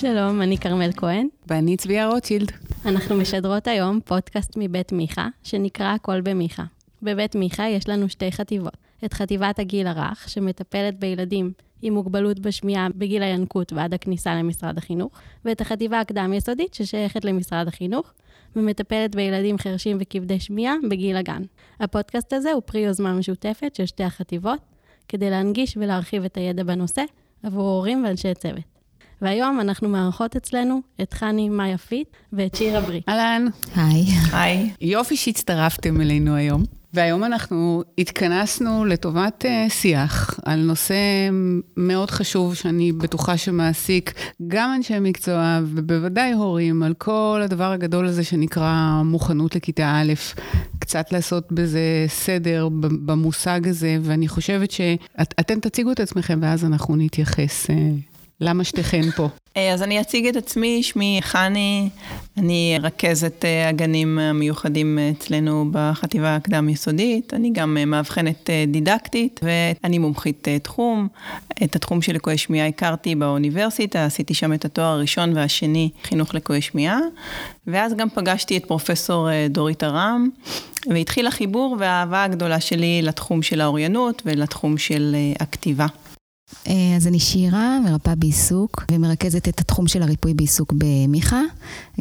שלום, אני כרמל כהן. ואני צביה רוטשילד. אנחנו משדרות היום פודקאסט מבית מיכה, שנקרא הכל במיכה. בבית מיכה יש לנו שתי חטיבות. את חטיבת הגיל הרך, שמטפלת בילדים עם מוגבלות בשמיעה בגיל הינקות ועד הכניסה למשרד החינוך, ואת החטיבה הקדם-יסודית, ששייכת למשרד החינוך, ומטפלת בילדים חרשים וכבדי שמיעה בגיל הגן. הפודקאסט הזה הוא פרי יוזמה משותפת של שתי החטיבות, כדי להנגיש ולהרחיב את הידע בנושא עבור הורים ואנשי צוות. והיום אנחנו מארחות אצלנו את חני מאיה פיט ואת שירה ברי. אהלן. היי. היי. יופי שהצטרפתם אלינו היום. והיום אנחנו התכנסנו לטובת uh, שיח על נושא מאוד חשוב שאני בטוחה שמעסיק גם אנשי מקצוע ובוודאי הורים על כל הדבר הגדול הזה שנקרא מוכנות לכיתה א', קצת לעשות בזה סדר במושג הזה, ואני חושבת שאתם תציגו את עצמכם ואז אנחנו נתייחס. Uh, למה שתיכן פה? אה, אז אני אציג את עצמי, שמי חני, אני רכזת אה, הגנים המיוחדים אצלנו בחטיבה הקדם-יסודית, אני גם אה, מאבחנת דידקטית ואני מומחית תחום. את התחום של לקויי שמיעה הכרתי באוניברסיטה, עשיתי שם את התואר הראשון והשני, חינוך לקויי שמיעה, ואז גם פגשתי את פרופסור דורית ארם, והתחיל החיבור והאהבה הגדולה שלי לתחום של האוריינות ולתחום של הכתיבה. אה, אז אני שירה, מרפאה בעיסוק, ומרכזת את התחום של הריפוי בעיסוק במיכה,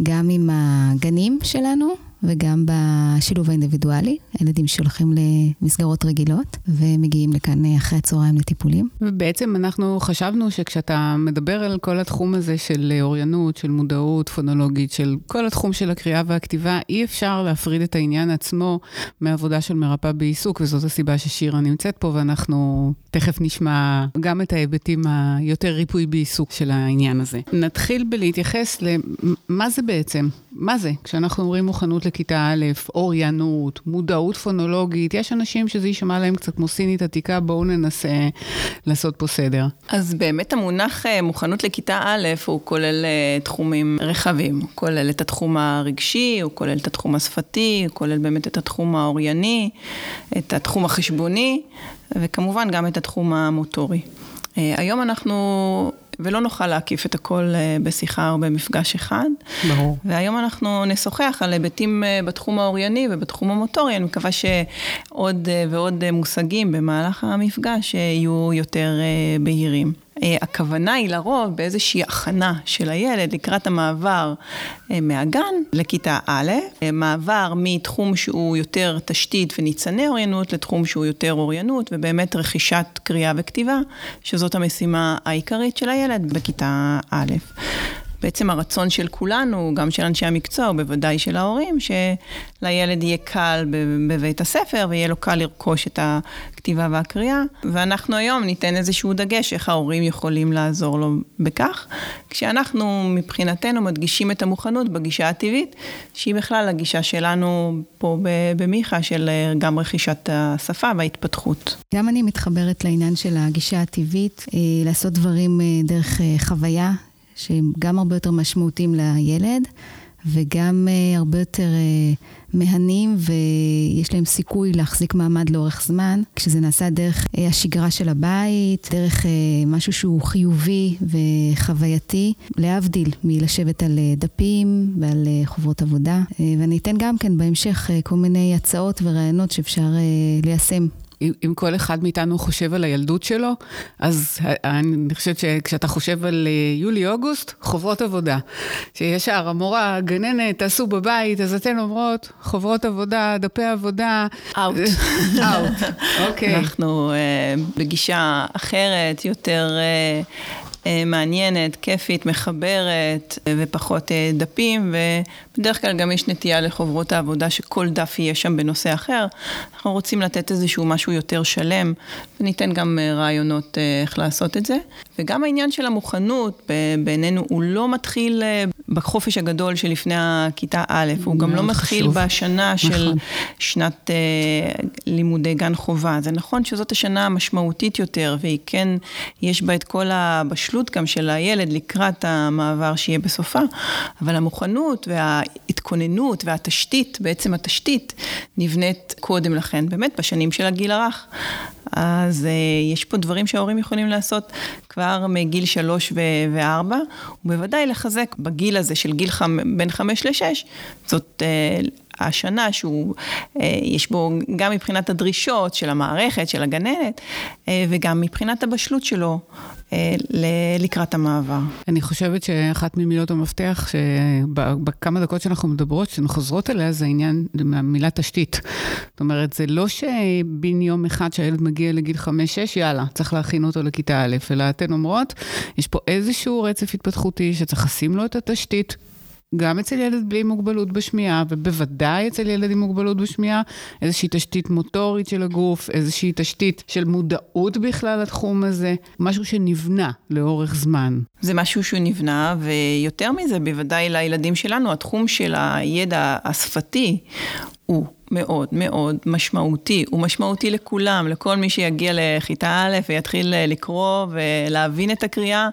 גם עם הגנים שלנו, וגם בשילוב האינדיבידואלי, הילדים שהולכים למסגרות רגילות ומגיעים לכאן אחרי הצהריים לטיפולים. ובעצם אנחנו חשבנו שכשאתה מדבר על כל התחום הזה של אוריינות, של מודעות פונולוגית, של כל התחום של הקריאה והכתיבה, אי אפשר להפריד את העניין עצמו מעבודה של מרפאה בעיסוק, וזאת הסיבה ששירה נמצאת פה, ואנחנו תכף נשמע גם את ההיבטים היותר ריפוי בעיסוק של העניין הזה. נתחיל בלהתייחס למה זה בעצם, מה זה כשאנחנו אומרים מוכנות לכיתה א', אוריינות, מודעות פונולוגית, יש אנשים שזה יישמע להם קצת כמו סינית עתיקה, בואו ננסה לעשות פה סדר. אז באמת המונח אה, מוכנות לכיתה א', הוא כולל אה, תחומים רחבים. הוא כולל את התחום הרגשי, הוא כולל את התחום השפתי, הוא כולל באמת את התחום האורייני, את התחום החשבוני, וכמובן גם את התחום המוטורי. אה, היום אנחנו ולא נוכל להקיף את הכל אה, בשיחה או במפגש אחד. ברור. והיום אנחנו נשוחח על היבטים אה, בתחום האורייני ובתחום המוטורי. אני מקווה שעוד אה, ועוד מושגים במהלך המפגש יהיו יותר בהירים. אה, הכוונה היא לרוב באיזושהי הכנה של הילד לקראת המעבר אה, מהגן לכיתה א', אה, מעבר מתחום שהוא יותר תשתית וניצני אוריינות לתחום שהוא יותר אוריינות, ובאמת רכישת קריאה וכתיבה, שזאת המשימה העיקרית של הילד בכיתה א'. בעצם הרצון של כולנו, גם של אנשי המקצוע, ובוודאי של ההורים, שלילד יהיה קל בבית הספר ויהיה לו קל לרכוש את הכתיבה והקריאה. ואנחנו היום ניתן איזשהו דגש איך ההורים יכולים לעזור לו בכך, כשאנחנו מבחינתנו מדגישים את המוכנות בגישה הטבעית, שהיא בכלל הגישה שלנו פה במיכה, של גם רכישת השפה וההתפתחות. גם אני מתחברת לעניין של הגישה הטבעית, אה, לעשות דברים אה, דרך אה, חוויה. שהם גם הרבה יותר משמעותיים לילד, וגם uh, הרבה יותר uh, מהנים, ויש להם סיכוי להחזיק מעמד לאורך זמן, כשזה נעשה דרך uh, השגרה של הבית, דרך uh, משהו שהוא חיובי וחווייתי, להבדיל מלשבת על uh, דפים ועל uh, חוברות עבודה. Uh, ואני אתן גם כן בהמשך uh, כל מיני הצעות ורעיונות שאפשר uh, ליישם אם כל אחד מאיתנו חושב על הילדות שלו, אז אני חושבת שכשאתה חושב על אה, יולי-אוגוסט, חוברות עבודה. שישר המורה, הגננת, תעשו בבית, אז אתן אומרות, חוברות עבודה, דפי עבודה. אאוט. אאוט, אוקיי. אנחנו uh, בגישה אחרת, יותר... Uh, מעניינת, כיפית, מחברת ופחות דפים, ובדרך כלל גם יש נטייה לחוברות העבודה שכל דף יהיה שם בנושא אחר. אנחנו רוצים לתת איזשהו משהו יותר שלם, וניתן גם רעיונות איך לעשות את זה. וגם העניין של המוכנות, בעינינו, הוא לא מתחיל בחופש הגדול שלפני הכיתה א', הוא גם לא מתחיל חשוב. בשנה נכון. של שנת uh, לימודי גן חובה. זה נכון שזאת השנה המשמעותית יותר, והיא כן, יש בה את כל הבשלות גם של הילד לקראת המעבר שיהיה בסופה, אבל המוכנות וההתכוננות והתשתית, בעצם התשתית, נבנית קודם לכן, באמת בשנים של הגיל הרך. אז uh, יש פה דברים שההורים יכולים לעשות כבר מגיל שלוש וארבע, ובוודאי לחזק בגיל הזה של גיל חמ... בין חמש לשש, זאת uh, השנה שהוא, uh, יש בו גם מבחינת הדרישות של המערכת, של הגננת, וגם מבחינת הבשלות שלו אה, לקראת המעבר. אני חושבת שאחת ממילות המפתח, שבכמה דקות שאנחנו מדברות, שאנחנו חוזרות אליה, זה העניין, המילה תשתית. זאת אומרת, זה לא שבין יום אחד שהילד מגיע לגיל 5-6, יאללה, צריך להכין אותו לכיתה א', אלא אתן אומרות, יש פה איזשהו רצף התפתחותי שצריך לשים לו את התשתית. גם אצל ילד בלי מוגבלות בשמיעה, ובוודאי אצל ילד עם מוגבלות בשמיעה, איזושהי תשתית מוטורית של הגוף, איזושהי תשתית של מודעות בכלל לתחום הזה, משהו שנבנה לאורך זמן. זה משהו שהוא נבנה, ויותר מזה, בוודאי לילדים שלנו, התחום של הידע השפתי הוא מאוד מאוד משמעותי. הוא משמעותי לכולם, לכל מי שיגיע לכיתה א' ויתחיל לקרוא ולהבין את הקריאה,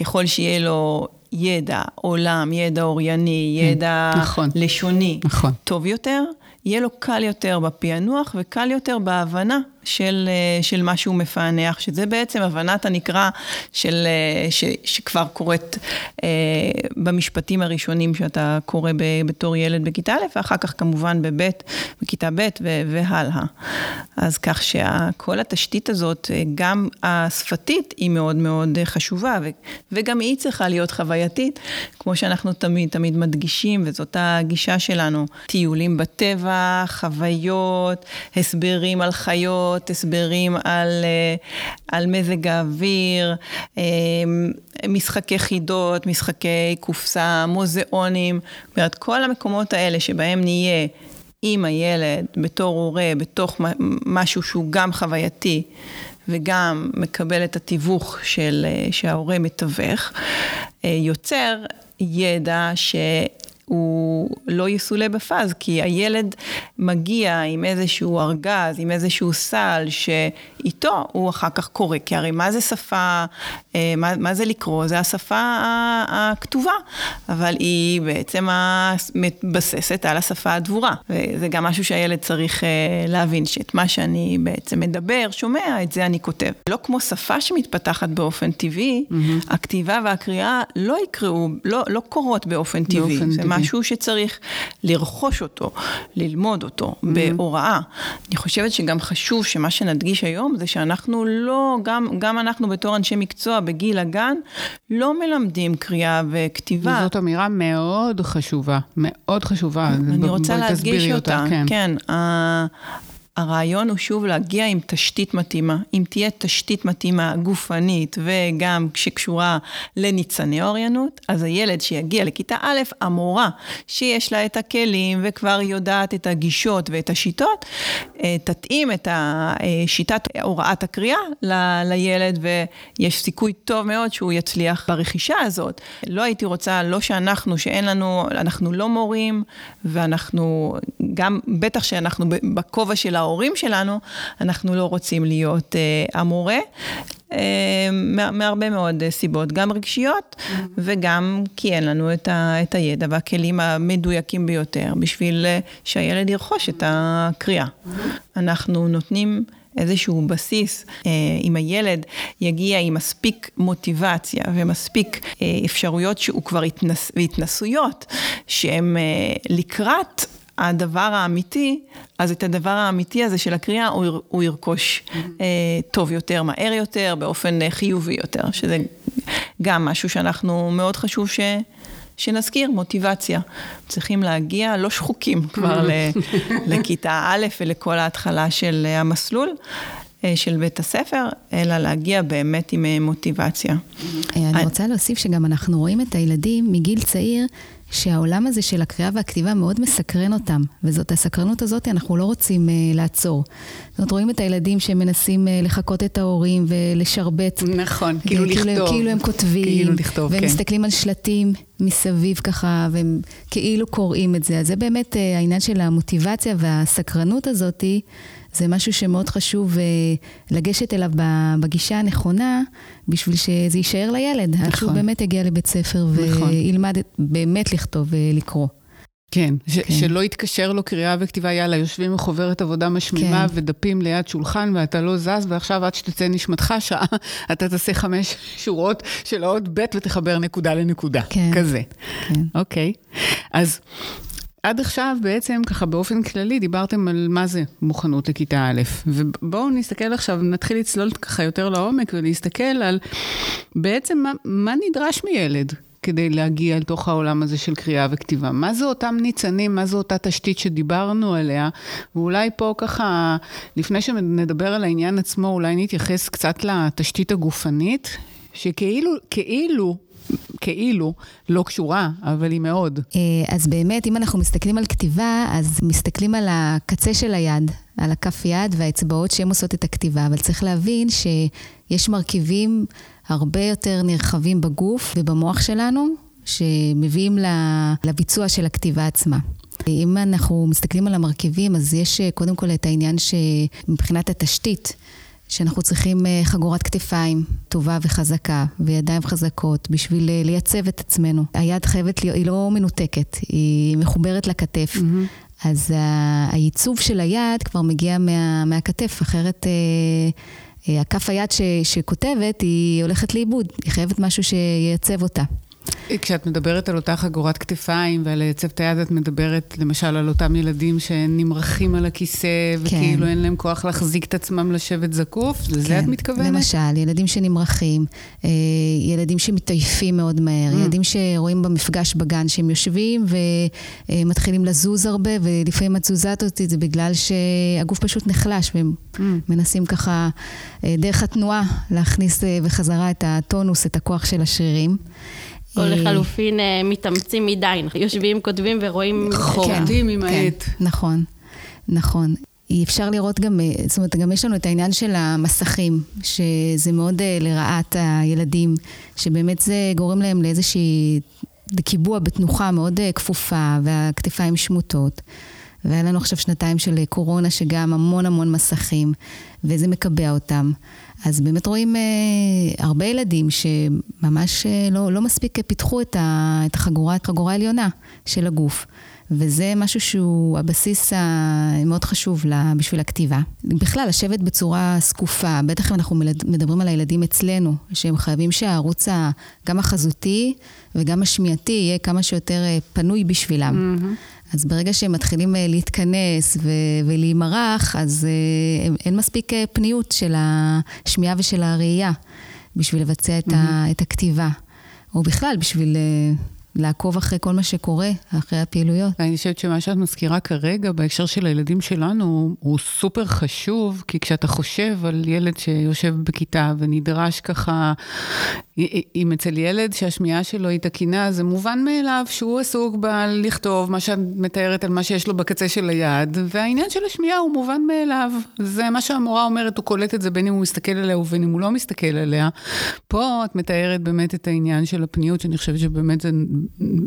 ככל שיהיה לו ידע עולם, ידע אורייני, ידע נכון, לשוני, נכון. טוב יותר, יהיה לו קל יותר בפענוח וקל יותר בהבנה של, אה, של מה שהוא מפענח, שזה בעצם הבנת הנקרא של, אה, ש, שכבר קורית אה, במשפטים הראשונים שאתה קורא ב, בתור ילד בכיתה א', ואחר כך כמובן בבית, בכיתה ב' והלאה. אז כך שכל התשתית הזאת, אה, גם השפתית, היא מאוד מאוד חשובה, ו, וגם היא צריכה להיות חווייתית, כמו שאנחנו תמיד תמיד מדגישים, וזאת הגישה שלנו. טיולים בטבע, חוויות, הסברים על חיות. תשובות, הסברים על, אה, על מזג האוויר, אה, משחקי חידות, משחקי קופסה, מוזיאונים, זאת כל המקומות האלה שבהם נהיה עם הילד בתור הורה, בתוך משהו שהוא גם חווייתי. וגם מקבל את התיווך של, אה, שההורה מתווך, יוצר ידע ש... הוא לא יסולא בפאז, כי הילד מגיע עם איזשהו ארגז, עם איזשהו סל, שאיתו הוא אחר כך קורא. כי הרי מה זה שפה, אה, מה, מה זה לקרוא? זה השפה הכתובה, אבל היא בעצם מתבססת על השפה הדבורה. וזה גם משהו שהילד צריך אה, להבין, שאת מה שאני בעצם מדבר, שומע, את זה אני כותב. לא כמו שפה שמתפתחת באופן טבעי, mm-hmm. הכתיבה והקריאה לא יקראו, לא, לא קורות באופן טבעי. באופן טבעי. משהו שצריך לרכוש אותו, ללמוד אותו mm-hmm. בהוראה. אני חושבת שגם חשוב שמה שנדגיש היום זה שאנחנו לא, גם, גם אנחנו בתור אנשי מקצוע בגיל הגן, לא מלמדים קריאה וכתיבה. זאת אמירה מאוד חשובה, מאוד חשובה. אני רוצה להדגיש אותה, אותה, כן. כן. הרעיון הוא שוב להגיע עם תשתית מתאימה. אם תהיה תשתית מתאימה גופנית וגם שקשורה לניצני אוריינות, אז הילד שיגיע לכיתה א', המורה שיש לה את הכלים וכבר יודעת את הגישות ואת השיטות, אה, תתאים את שיטת הוראת הקריאה ל- לילד ויש סיכוי טוב מאוד שהוא יצליח ברכישה הזאת. לא הייתי רוצה, לא שאנחנו, שאין לנו, אנחנו לא מורים ואנחנו גם, בטח שאנחנו בכובע של ההורים שלנו, אנחנו לא רוצים להיות אה, המורה. אה, מהרבה מאוד סיבות, גם רגשיות וגם כי אין לנו את, ה, את הידע והכלים המדויקים ביותר בשביל אה, שהילד ירכוש את הקריאה. אנחנו נותנים איזשהו בסיס, אה, אם הילד יגיע עם מספיק מוטיבציה ומספיק אה, אפשרויות שהוא כבר התנס, והתנסויות שהן אה, לקראת הדבר האמיתי, אז את הדבר האמיתי הזה של הקריאה הוא, הוא ירכוש mm-hmm. אה, טוב יותר, מהר יותר, באופן אה, חיובי יותר, שזה גם משהו שאנחנו, מאוד חשוב ש... שנזכיר, מוטיבציה. צריכים להגיע לא שחוקים כבר לכיתה א' ולכל ההתחלה של אה, המסלול. אה, של בית הספר, אלא להגיע באמת עם מוטיבציה. אני רוצה להוסיף שגם אנחנו רואים את הילדים מגיל צעיר שהעולם הזה של הקריאה והכתיבה מאוד מסקרן אותם, וזאת הסקרנות הזאת אנחנו לא רוצים uh, לעצור. זאת אומרת, רואים את הילדים שמנסים uh, לחקות את ההורים ולשרבט. נכון, כאילו לכתוב. כאילו הם כותבים. כאילו לכתוב, והם כן. מסתכלים על שלטים מסביב ככה, והם כאילו קוראים את זה. אז זה באמת uh, העניין של המוטיבציה והסקרנות הזאתי. זה משהו שמאוד חשוב uh, לגשת אליו בגישה הנכונה, בשביל שזה יישאר לילד. נכון. עד שהוא באמת יגיע לבית ספר נכון. וילמד באמת לכתוב ולקרוא. כן, ש- כן, שלא יתקשר לו קריאה וכתיבה, יאללה, יושבים מחוברת עבודה משמימה כן. ודפים ליד שולחן ואתה לא זז, ועכשיו עד שתצא נשמתך שעה, אתה תעשה חמש שורות של האות ב' ותחבר נקודה לנקודה. כן. כזה. כן. אוקיי. אז עד עכשיו בעצם ככה באופן כללי דיברתם על מה זה מוכנות לכיתה א', ובואו נסתכל עכשיו, נתחיל לצלול ככה יותר לעומק ולהסתכל על בעצם מה, מה נדרש מילד כדי להגיע אל תוך העולם הזה של קריאה וכתיבה. מה זה אותם ניצנים, מה זו אותה תשתית שדיברנו עליה, ואולי פה ככה, לפני שנדבר על העניין עצמו, אולי נתייחס קצת לתשתית הגופנית, שכאילו, כאילו, כאילו לא קשורה, אבל היא מאוד. אה, אז באמת, אם אנחנו מסתכלים על כתיבה, אז מסתכלים על הקצה של היד, על הכף יד והאצבעות שהן עושות את הכתיבה, אבל צריך להבין שיש מרכיבים הרבה יותר נרחבים בגוף ובמוח שלנו, שמביאים לביצוע של הכתיבה עצמה. אם אנחנו מסתכלים על המרכיבים, אז יש אה, קודם כל את העניין שמבחינת התשתית, שאנחנו צריכים אה, חגורת כתפיים טובה וחזקה, וידיים חזקות, בשביל אה, לייצב את עצמנו. היד חייבת להיות, היא לא מנותקת, היא מחוברת לכתף. Mm-hmm. אז הייצוב של היד כבר מגיע מה, מהכתף, אחרת... הכף היד ש, שכותבת, היא הולכת לאיבוד, היא חייבת משהו שייצב אותה. כשאת מדברת על אותה חגורת כתפיים ועל לייצב את היד, את מדברת למשל על אותם ילדים שנמרחים על הכיסא, כן. וכאילו אין להם כוח להחזיק את עצמם לשבת זקוף? לזה כן. את מתכוונת? למשל, ילדים שנמרחים, אה, ילדים שמתעייפים מאוד מהר, mm. ילדים שרואים במפגש בגן שהם יושבים ומתחילים לזוז הרבה, ולפעמים התזוזת אותי זה בגלל שהגוף פשוט נחלש, והם mm. מנסים ככה, אה, דרך התנועה, להכניס אה, בחזרה את הטונוס, את הכוח של השרירים. או לחלופין אה, מתאמצים מדי, יושבים, כותבים ורואים... חורטים עם העט. נכון, נכון. אפשר לראות גם, אה, זאת אומרת, גם יש לנו את העניין של המסכים, שזה מאוד אה, לרעת הילדים, שבאמת זה גורם להם לאיזושהי קיבוע בתנוחה מאוד כפופה, והכתפיים שמוטות. והיה לנו עכשיו שנתיים של קורונה, שגם המון המון מסכים, וזה מקבע אותם. אז באמת רואים אה, הרבה ילדים שממש אה, לא, לא מספיק פיתחו את, ה, את החגורה, החגורה העליונה של הגוף. וזה משהו שהוא הבסיס המאוד חשוב לה, בשביל הכתיבה. בכלל, לשבת בצורה זקופה, בטח אם אנחנו מדברים על הילדים אצלנו, שהם חייבים שהערוץ גם החזותי וגם השמיעתי יהיה כמה שיותר אה, פנוי בשבילם. Mm-hmm. אז ברגע שהם מתחילים אה, להתכנס ו- ולהימרח, אז אה, אין מספיק אה, פניות של השמיעה ושל הראייה בשביל לבצע את, mm-hmm. ה- את הכתיבה. או בכלל, בשביל לעקוב אחרי כל מה שקורה, אחרי הפעילויות. אני חושבת שמה שאת מזכירה כרגע בהקשר של הילדים שלנו הוא סופר חשוב, כי כשאתה חושב על ילד שיושב בכיתה ונדרש ככה, אם אצל ילד שהשמיעה שלו היא תקינה, זה מובן מאליו שהוא עסוק בלכתוב מה שאת מתארת על מה שיש לו בקצה של היד, והעניין של השמיעה הוא מובן מאליו. זה מה שהמורה אומרת, הוא קולט את זה בין אם הוא מסתכל עליה ובין אם הוא לא מסתכל עליה. פה את מתארת באמת את העניין של הפניות, שאני חושבת שבאמת זה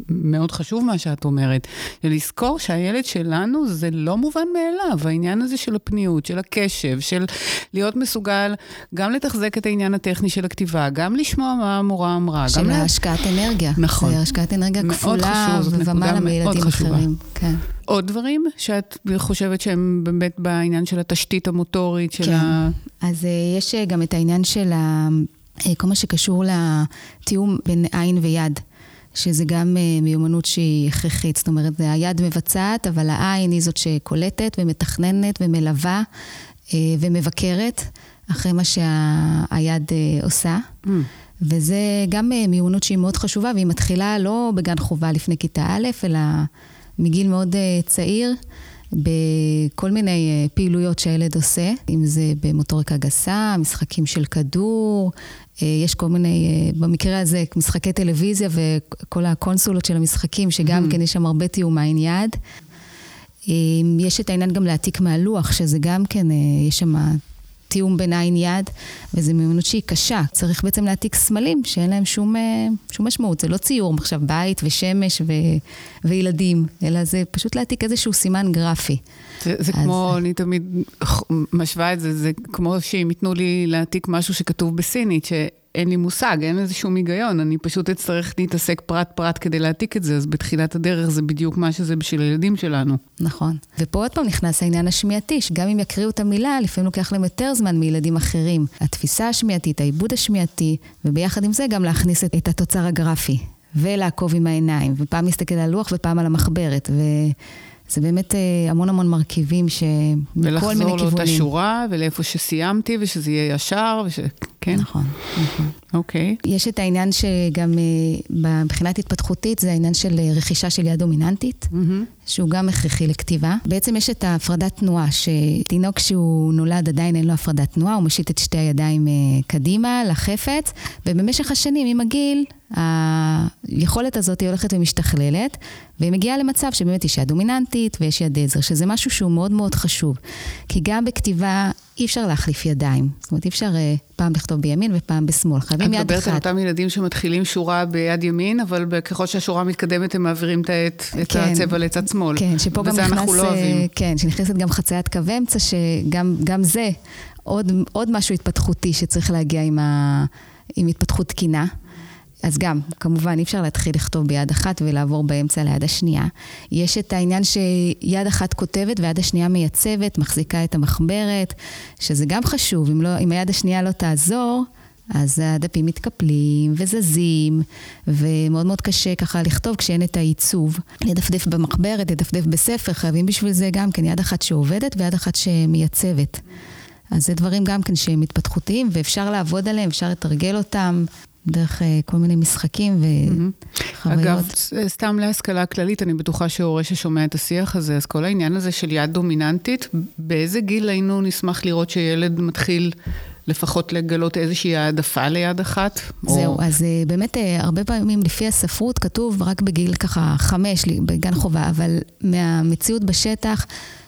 מאוד חשוב מה שאת אומרת, ולזכור שהילד שלנו זה לא מובן מאליו, העניין הזה של הפניות, של הקשב, של להיות מסוגל גם לתחזק את העניין הטכני של הכתיבה, גם לשמוע מה המורה אמרה. של ההשקעת אנרגיה. נכון. זה השקעת אנרגיה כפולה ומעלה מילדים אחרים. כן. עוד דברים שאת חושבת שהם באמת בעניין של התשתית המוטורית של כן. ה... אז uh, יש uh, גם את העניין של ה... uh, כל מה שקשור לתיאום בין עין ויד. שזה גם uh, מיומנות שהיא הכרחית. זאת אומרת, היד מבצעת, אבל העין היא זאת שקולטת ומתכננת ומלווה uh, ומבקרת אחרי מה שהיד uh, עושה. Mm. וזה גם מיומנות שהיא מאוד חשובה, והיא מתחילה לא בגן חובה לפני כיתה א', אלא מגיל מאוד צעיר. בכל מיני פעילויות שהילד עושה, אם זה במוטוריקה גסה, משחקים של כדור, אה, יש כל מיני, אה, במקרה הזה, משחקי טלוויזיה וכל הקונסולות של המשחקים, שגם mm-hmm. כן יש שם הרבה תיאום עין יד. אה, יש את העניין גם להעתיק מהלוח, שזה גם כן, יש שם תיאום בין עין יד, וזו מיומנות שהיא קשה. צריך בעצם להעתיק סמלים שאין להם שום, שום משמעות. זה לא ציור עכשיו בית ושמש ו, וילדים, אלא זה פשוט להעתיק איזשהו סימן גרפי. זה, זה אז... כמו, אני תמיד משווה את זה, זה כמו שאם ייתנו לי להעתיק משהו שכתוב בסינית, ש... אין לי מושג, אין לזה שום היגיון, אני פשוט אצטרך להתעסק פרט-פרט כדי להעתיק את זה, אז בתחילת הדרך זה בדיוק מה שזה בשביל הילדים שלנו. נכון. ופה עוד פעם נכנס העניין השמיעתי, שגם אם יקריאו את המילה, לפעמים לוקח להם יותר זמן מילדים אחרים. התפיסה השמיעתית, העיבוד השמיעתי, וביחד עם זה גם להכניס את, את התוצר הגרפי, ולעקוב עם העיניים, ופעם להסתכל על הלוח ופעם על המחברת. ו... זה באמת אה, המון המון מרכיבים שמכל מיני כיוונים. ולחזור לאותה שורה, ולאיפה שסיימתי, ושזה יהיה ישר, וש... כן? נכון, נכון. אוקיי. יש את העניין שגם אה, מבחינת התפתחותית, זה העניין של אה, רכישה של יד דומיננטית, mm-hmm. שהוא גם הכרחי לכתיבה. בעצם יש את ההפרדת תנועה, שתינוק שהוא נולד עדיין אין לו הפרדת תנועה, הוא מושיט את שתי הידיים קדימה לחפץ, ובמשך השנים, עם הגיל, היכולת הזאת היא הולכת ומשתכללת, והיא מגיעה למצב שבאמת יש יד דומיננטית ויש יד עזר, שזה משהו שהוא מאוד מאוד חשוב. כי גם בכתיבה אי אפשר להחליף ידיים. זאת אומרת, אי אפשר uh, פעם לכתוב בימין ופעם בשמאל. חייבים יד אחת. את מדברת על אותם ילדים שמתחילים שורה ביד ימין, אבל ככל שהשורה מתקדמת הם מעבירים את, העט, את כן, הצבע לצד שמאל. כן, שפה גם נכנס... לא אוהבים. כן, שנכנסת גם חציית קו אמצע, שגם זה עוד, עוד משהו התפתחותי שצריך להגיע עם, ה, עם התפתחות תקינה. אז גם, כמובן, אי אפשר להתחיל לכתוב ביד אחת ולעבור באמצע ליד השנייה. יש את העניין שיד אחת כותבת ויד השנייה מייצבת, מחזיקה את המחברת, שזה גם חשוב. אם, לא, אם היד השנייה לא תעזור, אז הדפים מתקפלים וזזים, ומאוד מאוד קשה ככה לכתוב כשאין את העיצוב. לדפדף במחברת, לדפדף בספר, חייבים בשביל זה גם כן יד אחת שעובדת ויד אחת שמייצבת. אז זה דברים גם כן שהם התפתחותיים, ואפשר לעבוד עליהם, אפשר לתרגל אותם. דרך uh, כל מיני משחקים וחוויות. אגב, סתם להשכלה כללית, אני בטוחה שהורה ששומע את השיח הזה, אז כל העניין הזה של יד דומיננטית, באיזה גיל היינו נשמח לראות שילד מתחיל... לפחות לגלות איזושהי העדפה ליד אחת? זהו, או... אז uh, באמת הרבה פעמים לפי הספרות כתוב רק בגיל ככה חמש, בגן חובה, אבל מהמציאות בשטח,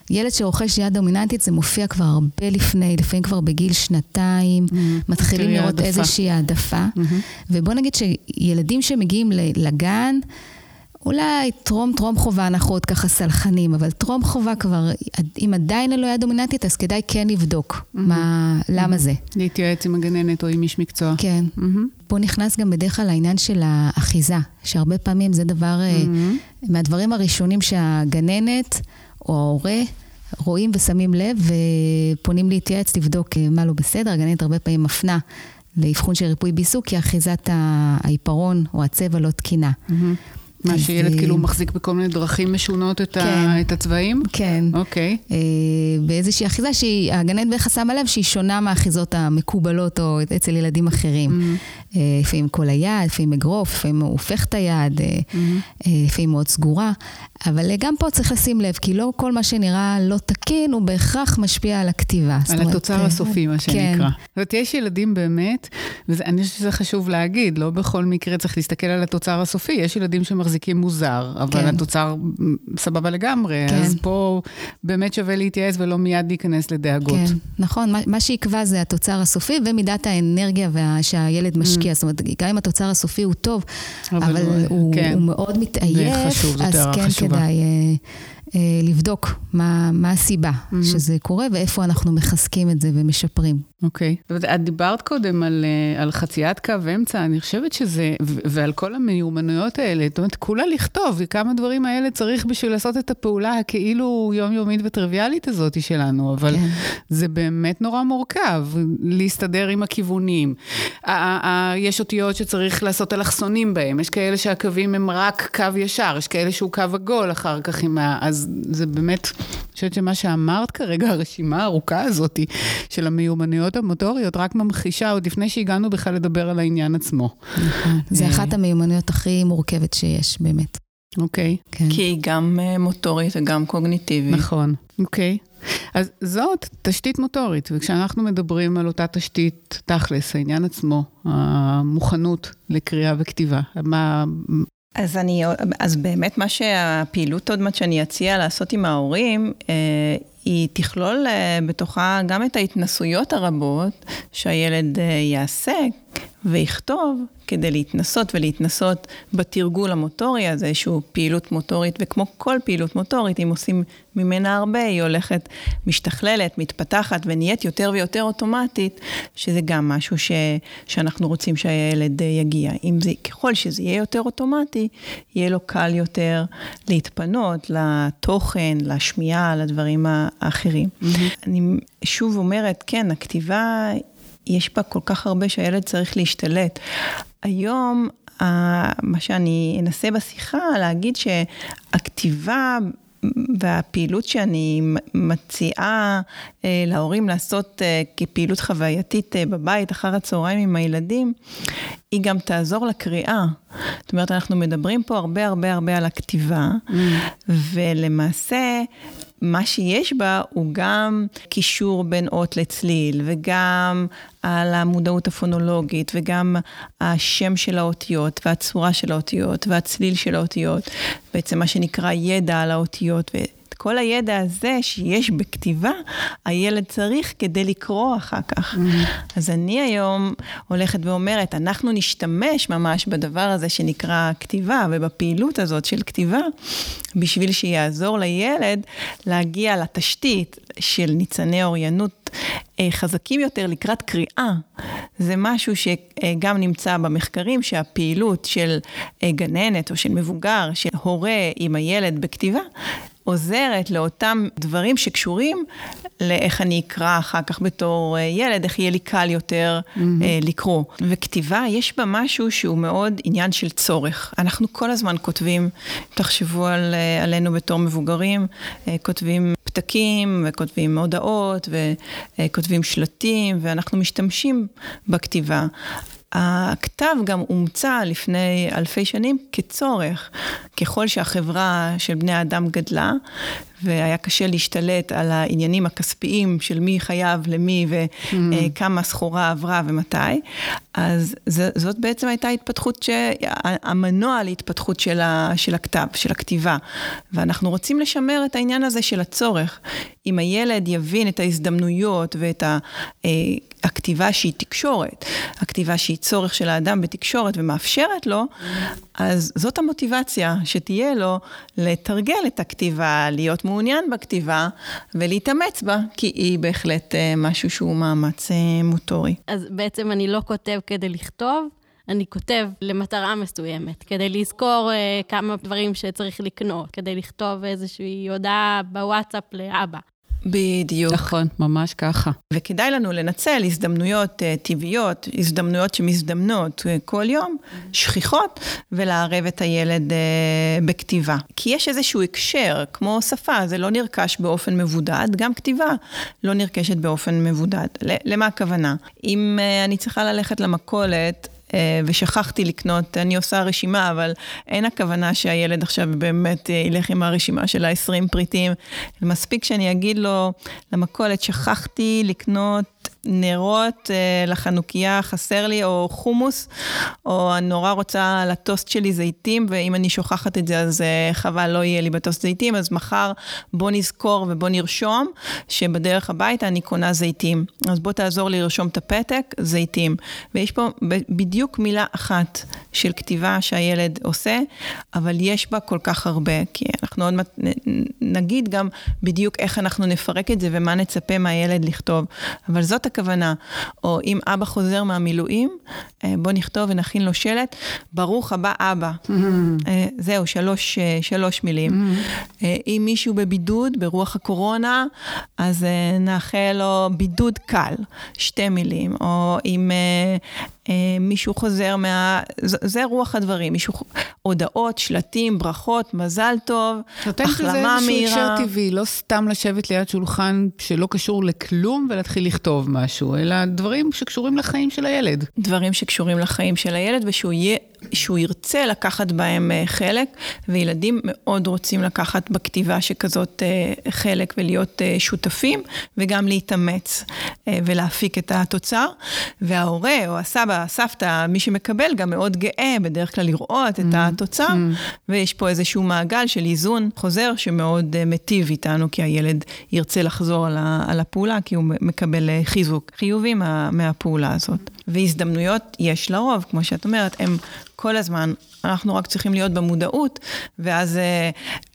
ילד שרוכש יד דומיננטית, זה מופיע כבר הרבה לפני, לפעמים כבר בגיל שנתיים, mm-hmm. מתחילים לראות העדפה. איזושהי העדפה. Mm-hmm. ובוא נגיד שילדים שמגיעים לגן, אולי טרום טרום חובה אנחנו עוד ככה סלחנים, אבל טרום חובה כבר, אם עדיין אין לו יד דומיננטית, אז כדאי כן לבדוק mm-hmm. מה, למה mm-hmm. זה. להתייעץ עם הגננת או עם איש מקצוע. כן. Mm-hmm. פה נכנס גם בדרך כלל העניין של האחיזה, שהרבה פעמים זה דבר, mm-hmm. מהדברים הראשונים שהגננת... או ההורה רואים ושמים לב ופונים להתייעץ, לבדוק אה, מה לא בסדר. הגננת הרבה פעמים מפנה לאבחון של ריפוי בעיסוק, כי אחיזת העיפרון או הצבע לא תקינה. Mm-hmm. מה, שילד אה, כאילו מחזיק בכל מיני דרכים משונות את, כן, ה, את הצבעים? כן. אוקיי. אה, באיזושהי אחיזה שהגננת בערך שמה לב שהיא שונה מהאחיזות המקובלות או אצל ילדים אחרים. Mm-hmm. אה, לפעמים כל היד, לפעמים אגרוף, לפעמים הוא הופך את היד, mm-hmm. אה, לפעמים מאוד סגורה. אבל גם פה צריך לשים לב, כי לא כל מה שנראה לא תקין, הוא בהכרח משפיע על הכתיבה. על התוצר אה, הסופי, מה שנקרא. כן. זאת אומרת, יש ילדים באמת, ואני חושבת שזה חשוב להגיד, לא בכל מקרה צריך להסתכל על התוצר הסופי, יש ילדים שמחזיקים מוזר, אבל כן. התוצר סבבה לגמרי, כן. אז פה באמת שווה להתייעץ ולא מיד להיכנס לדאגות. כן, נכון, מה, מה שיקבע זה התוצר הסופי ומידת האנרגיה וה, שהילד משקיע, mm. זאת אומרת, גם אם התוצר הסופי הוא טוב, אבל, אבל הוא, הוא, כן. הוא מאוד מתעייף, אז כן חשובה. כדאי אה, אה, לבדוק מה, מה הסיבה mm-hmm. שזה קורה ואיפה אנחנו מחזקים את זה ומשפרים. אוקיי. Okay. את דיברת קודם על, אה, על חציית קו אמצע, אני חושבת שזה, ועל כל המיומנויות האלה, זאת אומרת, כולה לכתוב, וכמה דברים האלה צריך בשביל לעשות את הפעולה הכאילו יומיומית וטריוויאלית הזאת שלנו, אבל כן. זה באמת נורא מורכב, להסתדר עם הכיוונים. יש אותיות שצריך לעשות אלכסונים בהם, יש כאלה שהקווים הם רק קו ישר, יש כאלה שהוא קו עגול אחר כך עם ה... אז זה באמת, אני חושבת שמה שאמרת כרגע, הרשימה הארוכה הזאת של המיומנויות המוטוריות רק ממחישה עוד לפני שהגענו בכלל לדבר על העניין עצמו. נכון. זה אה, אחת המיומנויות הכי מורכבת שיש, באמת. אוקיי. כן. כי היא גם אה, מוטורית וגם קוגניטיבית. נכון, אוקיי. אז זאת תשתית מוטורית, וכשאנחנו מדברים על אותה תשתית, תכלס, העניין עצמו, המוכנות לקריאה וכתיבה, מה... אז אני, אז באמת מה שהפעילות עוד מעט שאני אציע לעשות עם ההורים, אה, היא תכלול אה, בתוכה גם את ההתנסויות הרבות שהילד אה, יעשה, ויכתוב כדי להתנסות ולהתנסות בתרגול המוטורי הזה, שהוא פעילות מוטורית, וכמו כל פעילות מוטורית, אם עושים ממנה הרבה, היא הולכת, משתכללת, מתפתחת ונהיית יותר ויותר אוטומטית, שזה גם משהו ש, שאנחנו רוצים שהילד יגיע. אם זה, ככל שזה יהיה יותר אוטומטי, יהיה לו קל יותר להתפנות לתוכן, לשמיעה, לדברים האחרים. Mm-hmm. אני שוב אומרת, כן, הכתיבה... יש בה כל כך הרבה שהילד צריך להשתלט. היום, מה שאני אנסה בשיחה, להגיד שהכתיבה והפעילות שאני מציעה אה, להורים לעשות אה, כפעילות חווייתית אה, בבית אחר הצהריים עם הילדים, היא גם תעזור לקריאה. זאת אומרת, אנחנו מדברים פה הרבה הרבה הרבה על הכתיבה, mm. ולמעשה מה שיש בה הוא גם קישור בין אות לצליל, וגם על המודעות הפונולוגית, וגם השם של האותיות, והצורה של האותיות, והצליל של האותיות, בעצם מה שנקרא ידע על האותיות. כל הידע הזה שיש בכתיבה, הילד צריך כדי לקרוא אחר כך. Mm-hmm. אז אני היום הולכת ואומרת, אנחנו נשתמש ממש בדבר הזה שנקרא כתיבה, ובפעילות הזאת של כתיבה, בשביל שיעזור לילד להגיע לתשתית של ניצני אוריינות אה, חזקים יותר לקראת קריאה. זה משהו שגם נמצא במחקרים, שהפעילות של אה, גננת או של מבוגר, של הורה עם הילד בכתיבה, עוזרת לאותם דברים שקשורים לאיך אני אקרא אחר כך בתור אה, ילד, איך יהיה לי קל יותר mm-hmm. לקרוא. וכתיבה, יש בה משהו שהוא מאוד עניין של צורך. אנחנו כל הזמן כותבים, תחשבו על, אה, עלינו בתור מבוגרים, כותבים פתקים וכותבים הודעות וכותבים שלטים, ואנחנו משתמשים בכתיבה. הכתב גם הומצא לפני אלפי שנים כצורך. ככל שהחברה של בני האדם גדלה, והיה קשה להשתלט על העניינים הכספיים של מי חייב למי וכמה mm. סחורה עברה ומתי, אז זאת בעצם הייתה התפתחות, ש... המנוע להתפתחות של, ה... של הכתב, של הכתיבה. ואנחנו רוצים לשמר את העניין הזה של הצורך. אם הילד יבין את ההזדמנויות ואת ה... אה, הכתיבה שהיא תקשורת, הכתיבה שהיא צורך של האדם בתקשורת ומאפשרת לו, אז זאת המוטיבציה שתהיה לו לתרגל את הכתיבה, להיות מעוניין בכתיבה ולהתאמץ בה, כי היא בהחלט אה, משהו שהוא מאמץ אה, מוטורי. אז בעצם אני לא כותב כדי לכתוב, אני כותב למטרה מסוימת, כדי לזכור uh, כמה דברים שצריך לקנות, כדי לכתוב איזושהי הודעה בוואטסאפ לאבא. בדיוק. נכון, ממש ככה. וכדאי לנו לנצל הזדמנויות uh, טבעיות, הזדמנויות שמזדמנות uh, כל יום, שכיחות, ולערב את הילד uh, בכתיבה. כי יש איזשהו הקשר, כמו שפה, זה לא נרכש באופן מבודד, גם כתיבה לא נרכשת באופן מבודד. למה הכוונה? אם uh, אני צריכה ללכת למכולת, ושכחתי לקנות, אני עושה רשימה, אבל אין הכוונה שהילד עכשיו באמת אה, ילך עם הרשימה של ה-20 פריטים. מספיק שאני אגיד לו למכולת, שכחתי לקנות נרות אה, לחנוכיה חסר לי, או חומוס, או אני נורא רוצה לטוסט שלי זיתים, ואם אני שוכחת את זה אז אה, חבל, לא יהיה לי בטוסט זיתים, אז מחר בוא נזכור ובוא נרשום שבדרך הביתה אני קונה זיתים. אז בוא תעזור לי לרשום את הפתק, זיתים. ויש פה בדיוק מילה אחת של כתיבה שהילד עושה, אבל יש בה כל כך הרבה, כי אנחנו עוד מעט נגיד גם בדיוק איך אנחנו נפרק את זה ומה נצפה מהילד לכתוב. אבל זאת הכוונה. או אם אבא חוזר מהמילואים, אה, בוא נכתוב ונכין לו שלט, ברוך הבא אבא. Mm-hmm. זהו, שלוש, אה, שלוש מילים. Mm-hmm. אם מישהו בבידוד, ברוח הקורונה, אז נאחל לו בידוד קל, שתי מילים. או אם מישהו חוזר מה... זה רוח הדברים, מישהו... הודעות, שלטים, ברכות, מזל טוב, החלמה מהירה. נותנת לזה איזשהו הקשר טבעי, לא סתם לשבת ליד שולחן שלא קשור לכלום ולהתחיל לכתוב משהו, אלא דברים שקשורים לחיים של הילד. דברים שקשורים לחיים של הילד, ושהוא יהיה שהוא ירצה לקחת בהם אה, חלק, וילדים מאוד רוצים לקחת בכתיבה שכזאת אה, חלק ולהיות אה, שותפים, וגם להתאמץ ולהפיק את התוצר. וההורה או הסבא, הסבתא, מי שמקבל, גם מאוד גאה בדרך כלל לראות את mm-hmm. התוצר, mm-hmm. ויש פה איזשהו מעגל של איזון חוזר שמאוד מיטיב איתנו, כי הילד ירצה לחזור על הפעולה, כי הוא מקבל חיזוק חיובי מה, מהפעולה הזאת. והזדמנויות יש לרוב, כמו שאת אומרת, הם כל הזמן, אנחנו רק צריכים להיות במודעות, ואז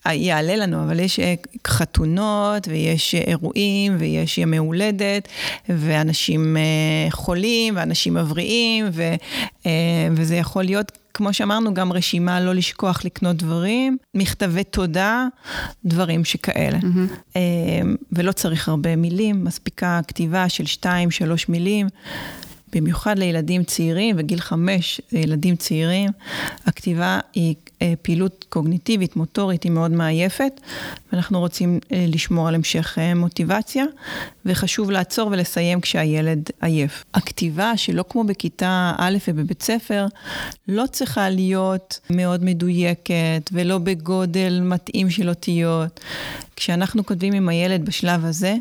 uh, יעלה לנו, אבל יש uh, חתונות, ויש אירועים, ויש ימי הולדת, ואנשים uh, חולים, ואנשים מבריאים, ו, uh, וזה יכול להיות כמו שאמרנו, גם רשימה לא לשכוח לקנות דברים, מכתבי תודה, דברים שכאלה. Mm-hmm. ולא צריך הרבה מילים, מספיקה כתיבה של שתיים, שלוש מילים. במיוחד לילדים צעירים, וגיל חמש לילדים צעירים, הכתיבה היא אה, פעילות קוגניטיבית, מוטורית, היא מאוד מעייפת, ואנחנו רוצים אה, לשמור על המשך אה, מוטיבציה, וחשוב לעצור ולסיים כשהילד עייף. הכתיבה, שלא כמו בכיתה א' ובבית ספר, לא צריכה להיות מאוד מדויקת, ולא בגודל מתאים של אותיות. כשאנחנו כותבים עם הילד בשלב הזה,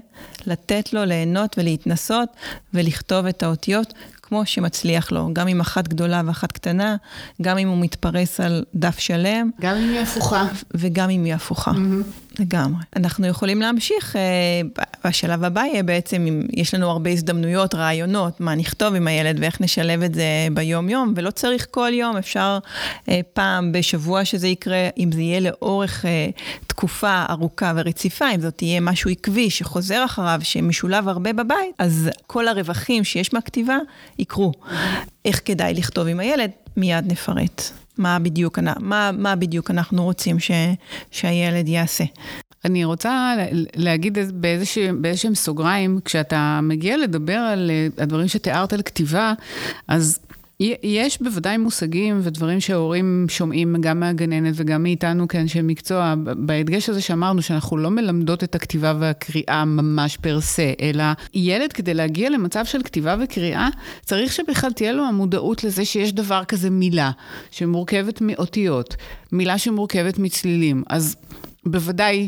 לתת לו ליהנות ולהתנסות ולכתוב את האותיות כמו שמצליח לו, גם עם אחת גדולה ואחת קטנה, גם אם הוא מתפרס על דף שלם. גם אם היא הפוכה. וגם אם היא הפוכה. Mm-hmm. לגמרי. אנחנו יכולים להמשיך, אה, בשלב הבא יהיה בעצם, אם יש לנו הרבה הזדמנויות, רעיונות, מה נכתוב עם הילד ואיך נשלב את זה ביום-יום, ולא צריך כל יום, אפשר אה, פעם בשבוע שזה יקרה, אם זה יהיה לאורך אה, תקופה ארוכה ורציפה, אם זאת תהיה משהו עקבי שחוזר אחריו, שמשולב הרבה בבית, אז כל הרווחים שיש מהכתיבה יקרו. איך כדאי לכתוב עם הילד? מיד נפרט. מה בדיוק, מה, מה בדיוק אנחנו רוצים ש, שהילד יעשה. אני רוצה להגיד באיזשהם סוגריים, כשאתה מגיע לדבר על אה, הדברים שתיארת על כתיבה, אז יש בוודאי מושגים ודברים שההורים שומעים גם מהגננת וגם מאיתנו כאנשי מקצוע, בהדגש הזה שאמרנו שאנחנו לא מלמדות את הכתיבה והקריאה ממש פר סה, אלא ילד כדי להגיע למצב של כתיבה וקריאה, צריך שבכלל תהיה לו המודעות לזה שיש דבר כזה מילה, שמורכבת מאותיות, מילה שמורכבת מצלילים. אז בוודאי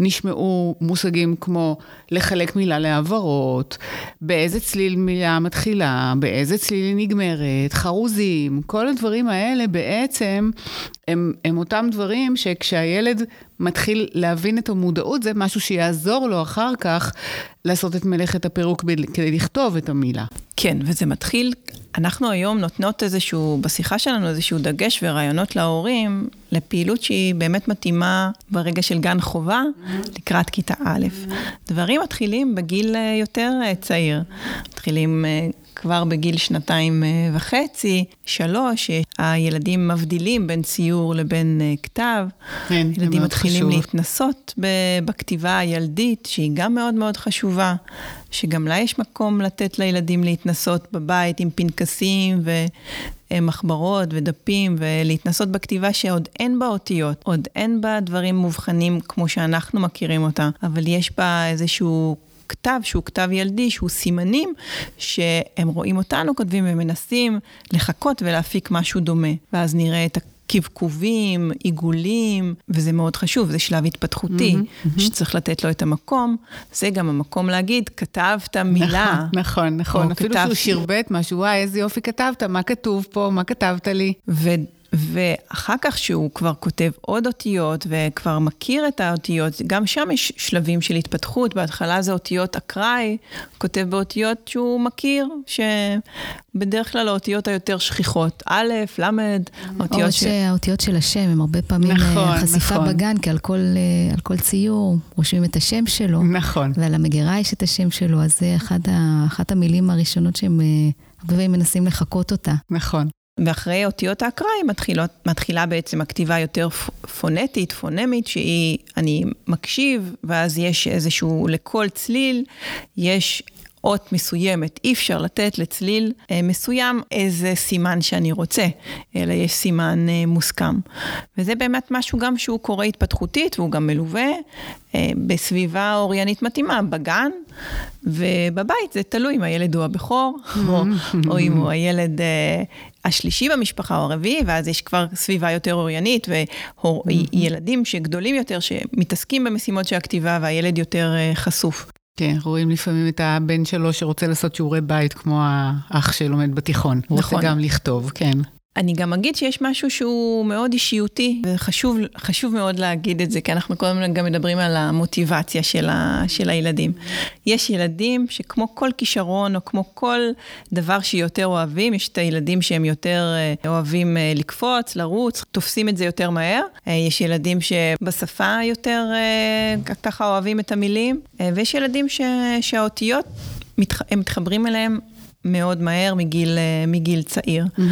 נשמעו מושגים כמו לחלק מילה להעברות, באיזה צליל מילה מתחילה, באיזה צליל היא נגמרת, חרוזים, כל הדברים האלה בעצם הם, הם אותם דברים שכשהילד מתחיל להבין את המודעות, זה משהו שיעזור לו אחר כך לעשות את מלאכת הפירוק כדי לכתוב את המילה. כן, וזה מתחיל, אנחנו היום נותנות איזשהו, בשיחה שלנו איזשהו דגש ורעיונות להורים, לפעילות שהיא באמת מתאימה ברגע של גן חובה, לקראת כיתה א'. דברים מתחילים בגיל אה, יותר אה, צעיר. מתחילים אה, כבר בגיל שנתיים וחצי, שלוש, הילדים מבדילים בין ציור לבין כתב. כן, זה מאוד חשוב. ילדים מתחילים להתנסות בכתיבה הילדית, שהיא גם מאוד מאוד חשובה. שגם לה יש מקום לתת לילדים להתנסות בבית עם פנקסים ומחברות ודפים, ולהתנסות בכתיבה שעוד אין בה אותיות, עוד אין בה דברים מובחנים כמו שאנחנו מכירים אותה, אבל יש בה איזשהו... כתב שהוא כתב ילדי, שהוא סימנים שהם רואים אותנו כותבים ומנסים לחכות ולהפיק משהו דומה. ואז נראה את קבקובים, עיגולים, וזה מאוד חשוב, זה שלב התפתחותי, mm-hmm, mm-hmm. שצריך לתת לו את המקום. זה גם המקום להגיד, כתבת מילה. נכון, נכון, נכון. אפילו כתב... שהוא שירבט משהו, וואי, איזה יופי כתבת, מה כתוב פה, מה כתבת לי. ו... ואחר כך שהוא כבר כותב עוד אותיות וכבר מכיר את האותיות, גם שם יש שלבים של התפתחות, בהתחלה זה אותיות אקראי, כותב באותיות שהוא מכיר, שבדרך כלל האותיות היותר שכיחות, א', ל', אותיות או ש... שהאותיות של השם הם הרבה פעמים אה, נכון, חשיפה נכון. בגן, כי על כל, אה, על כל ציור רושמים את השם שלו. נכון. ועל המגירה יש את השם שלו, אז זה אחת, ה, אחת המילים הראשונות שהם... אה, הרבה פעמים מנסים לחקות אותה. נכון. ואחרי אותיות האקראי מתחילות, מתחילה בעצם הכתיבה יותר פונטית, פונמית, שהיא, אני מקשיב, ואז יש איזשהו, לכל צליל יש אות מסוימת. אי אפשר לתת לצליל אה, מסוים איזה סימן שאני רוצה, אלא יש סימן אה, מוסכם. וזה באמת משהו גם שהוא קורה התפתחותית, והוא גם מלווה אה, בסביבה אוריינית מתאימה, בגן ובבית, זה תלוי אם הילד הוא הבכור, או, או אם הוא הילד השלישי במשפחה או הרביעי, ואז יש כבר סביבה יותר אוריינית, וילדים שגדולים יותר, שמתעסקים במשימות של הכתיבה, והילד יותר אה, חשוף. כן, רואים לפעמים את הבן שלו שרוצה לעשות שיעורי בית, כמו האח שלומד בתיכון. נכון. הוא רוצה נכון. גם לכתוב, כן. אני גם אגיד שיש משהו שהוא מאוד אישיותי, וחשוב מאוד להגיד את זה, כי אנחנו הזמן גם מדברים על המוטיבציה של, ה, של הילדים. יש ילדים שכמו כל כישרון, או כמו כל דבר שיותר אוהבים, יש את הילדים שהם יותר אה, אוהבים אה, לקפוץ, לרוץ, תופסים את זה יותר מהר. אה, יש ילדים שבשפה יותר ככה אוהבים את המילים, ויש ילדים ש, שהאותיות, הם מתחברים אליהם מאוד מהר מגיל, אה, מגיל צעיר. Mm-hmm.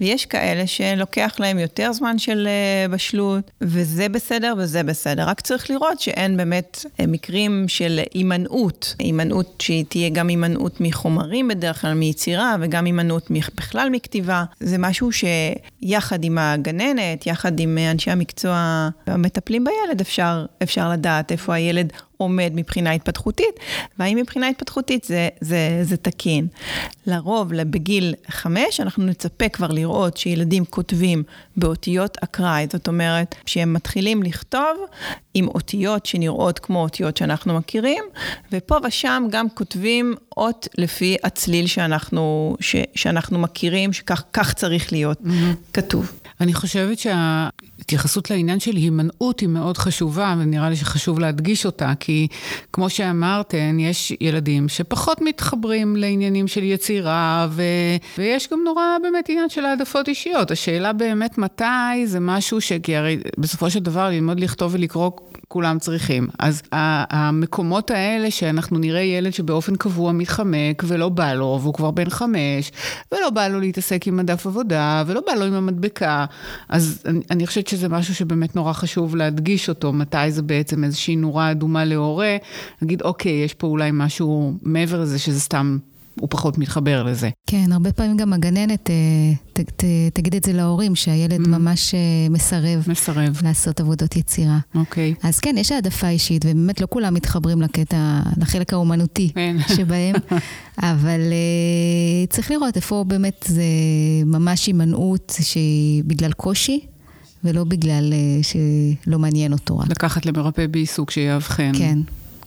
ויש כאלה שלוקח להם יותר זמן של אה, בשלות, וזה בסדר וזה בסדר. רק צריך לראות שאין באמת אה, מקרים של הימנעות, הימנעות שהיא תהיה גם הימנעות מחומרים בדרך כלל, מיצירה, וגם הימנעות בכלל מכתיבה. זה משהו שיחד עם הגננת, יחד עם אנשי המקצוע המטפלים בילד, אפשר, אפשר לדעת איפה הילד עומד מבחינה התפתחותית, והאם מבחינה התפתחותית זה, זה, זה תקין. לרוב, בגיל חמש, אנחנו נצפה כבר לראות שילדים כותבים באותיות אקראי, זאת אומרת, שהם מתחילים לכתוב עם אותיות שנראות כמו אותיות שאנחנו מכירים, ופה ושם גם כותבים אות לפי הצליל שאנחנו, ש, שאנחנו מכירים, שכך צריך להיות mm-hmm. כתוב. אני חושבת שההתייחסות לעניין של הימנעות היא מאוד חשובה, ונראה לי שחשוב להדגיש אותה, כי כמו שאמרתן, יש ילדים שפחות מתחברים לעניינים של יצירה, ו... ויש גם נורא באמת עניין של העדפות אישיות. השאלה באמת מתי זה משהו ש... כי הרי בסופו של דבר ללמוד לכתוב ולקרוא כולם צריכים. אז המקומות האלה שאנחנו נראה ילד שבאופן קבוע מתחמק ולא בא לו, והוא כבר בן חמש, ולא בא לו להתעסק עם הדף עבודה, ולא בא לו עם המדבקה, אז אני, אני חושבת שזה משהו שבאמת נורא חשוב להדגיש אותו, מתי זה בעצם איזושהי נורה אדומה להורה, להגיד, אוקיי, יש פה אולי משהו מעבר לזה שזה סתם הוא פחות מתחבר לזה. כן, הרבה פעמים גם הגננת אה, ת, ת, תגיד את זה להורים, שהילד mm. ממש אה, מסרב, מסרב לעשות עבודות יצירה. אוקיי. אז כן, יש העדפה אישית, ובאמת לא כולם מתחברים לקטע, לחלק האומנותי כן. שבהם, אבל uh, צריך לראות איפה באמת זה ממש הימנעות שהיא בגלל קושי. ולא בגלל uh, שלא מעניין אותו רק. לקחת למרפא בעיסוק שיאבחן. כן.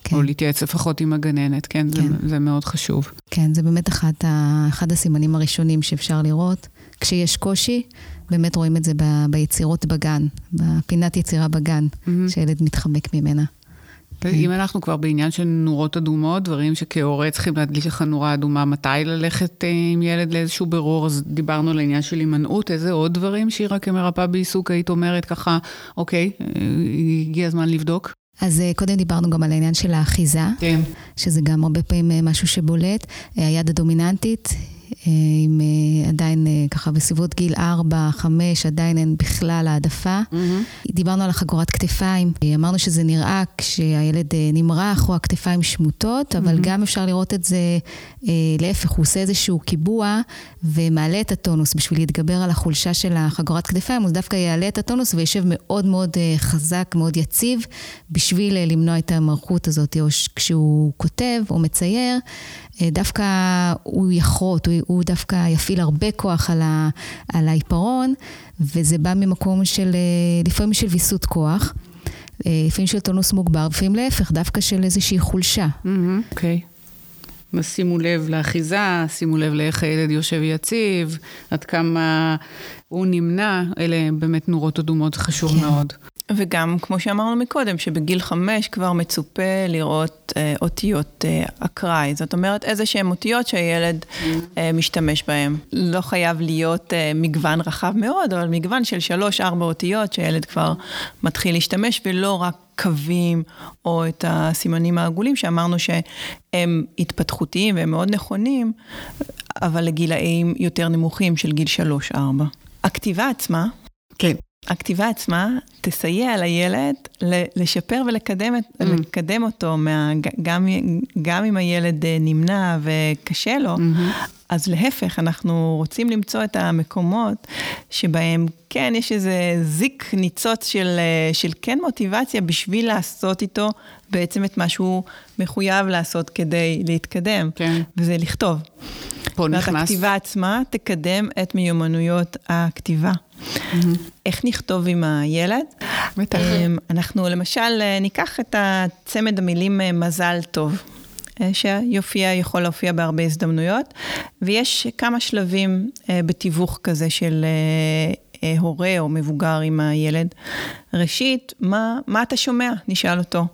כן. או להתייעץ לפחות עם הגננת, כן, כן. זה, זה מאוד חשוב. כן, זה באמת אחד, ה, אחד הסימנים הראשונים שאפשר לראות. כשיש קושי, באמת רואים את זה ב, ביצירות בגן, בפינת יצירה בגן, mm-hmm. שילד מתחמק ממנה. כן. אם אנחנו כבר בעניין של נורות אדומות, דברים שכהורה צריכים להדגיש לך נורה אדומה, מתי ללכת אה, עם ילד לאיזשהו בירור, אז דיברנו על העניין של הימנעות, איזה עוד דברים שירה כמרפאה בעיסוק היית אומרת ככה, אוקיי, אה, הגיע הזמן לבדוק? אז אה, קודם דיברנו גם על העניין של האחיזה, כן. שזה גם הרבה פעמים אה, משהו שבולט. אה, היד הדומיננטית אה, עם אה, עדיין אה, ככה בסביבות גיל 4-5, עדיין אין בכלל העדפה. Mm-hmm. דיברנו על החגורת כתפיים, אמרנו שזה נראה כשהילד נמרח או הכתפיים שמוטות, אבל mm-hmm. גם אפשר לראות את זה להפך, הוא עושה איזשהו קיבוע ומעלה את הטונוס בשביל להתגבר על החולשה של החגורת כתפיים, הוא דווקא יעלה את הטונוס וישב מאוד מאוד חזק, מאוד יציב, בשביל למנוע את המערכות הזאת, או כשהוא כותב או מצייר, אה, דווקא הוא יחרוט, הוא, הוא דווקא יפעיל הרבה כוח על, ה, על העיפרון, וזה בא ממקום של, אה, לפעמים של ויסות כוח, אה, לפעמים של טונוס מוגבר, לפעמים להפך, דווקא של איזושהי חולשה. אוקיי. Mm-hmm, okay. שימו לב לאחיזה, שימו לב לאיך הילד יושב יציב, עד כמה הוא נמנע, אלה באמת נורות אדומות חשוב כן. מאוד. וגם, כמו שאמרנו מקודם, שבגיל חמש כבר מצופה לראות אה, אותיות אה, אקראי. זאת אומרת, איזה שהן אותיות שהילד אה, משתמש בהן. לא חייב להיות אה, מגוון רחב מאוד, אבל מגוון של שלוש-ארבע אותיות שהילד כבר מתחיל להשתמש, ולא רק קווים או את הסימנים העגולים, שאמרנו שהם התפתחותיים והם מאוד נכונים, אבל לגילאים יותר נמוכים של גיל שלוש-ארבע. הכתיבה עצמה, כן. הכתיבה עצמה תסייע לילד לשפר ולקדם mm. אותו, מה, גם, גם אם הילד אה, נמנע וקשה לו, mm-hmm. אז להפך, אנחנו רוצים למצוא את המקומות שבהם כן, יש איזה זיק ניצוץ של, אה, של כן מוטיבציה בשביל לעשות איתו בעצם את מה שהוא מחויב לעשות כדי להתקדם, כן. וזה לכתוב. פה נכנס... הכתיבה עצמה תקדם את מיומנויות הכתיבה. איך נכתוב עם הילד? בטח. אמ, אנחנו למשל ניקח את הצמד המילים אה, מזל טוב. אה, שיופיע, יכול להופיע בהרבה הזדמנויות, ויש כמה שלבים אה, בתיווך כזה של אה, הורה או מבוגר עם הילד. ראשית, מה, מה אתה שומע? נשאל אותו.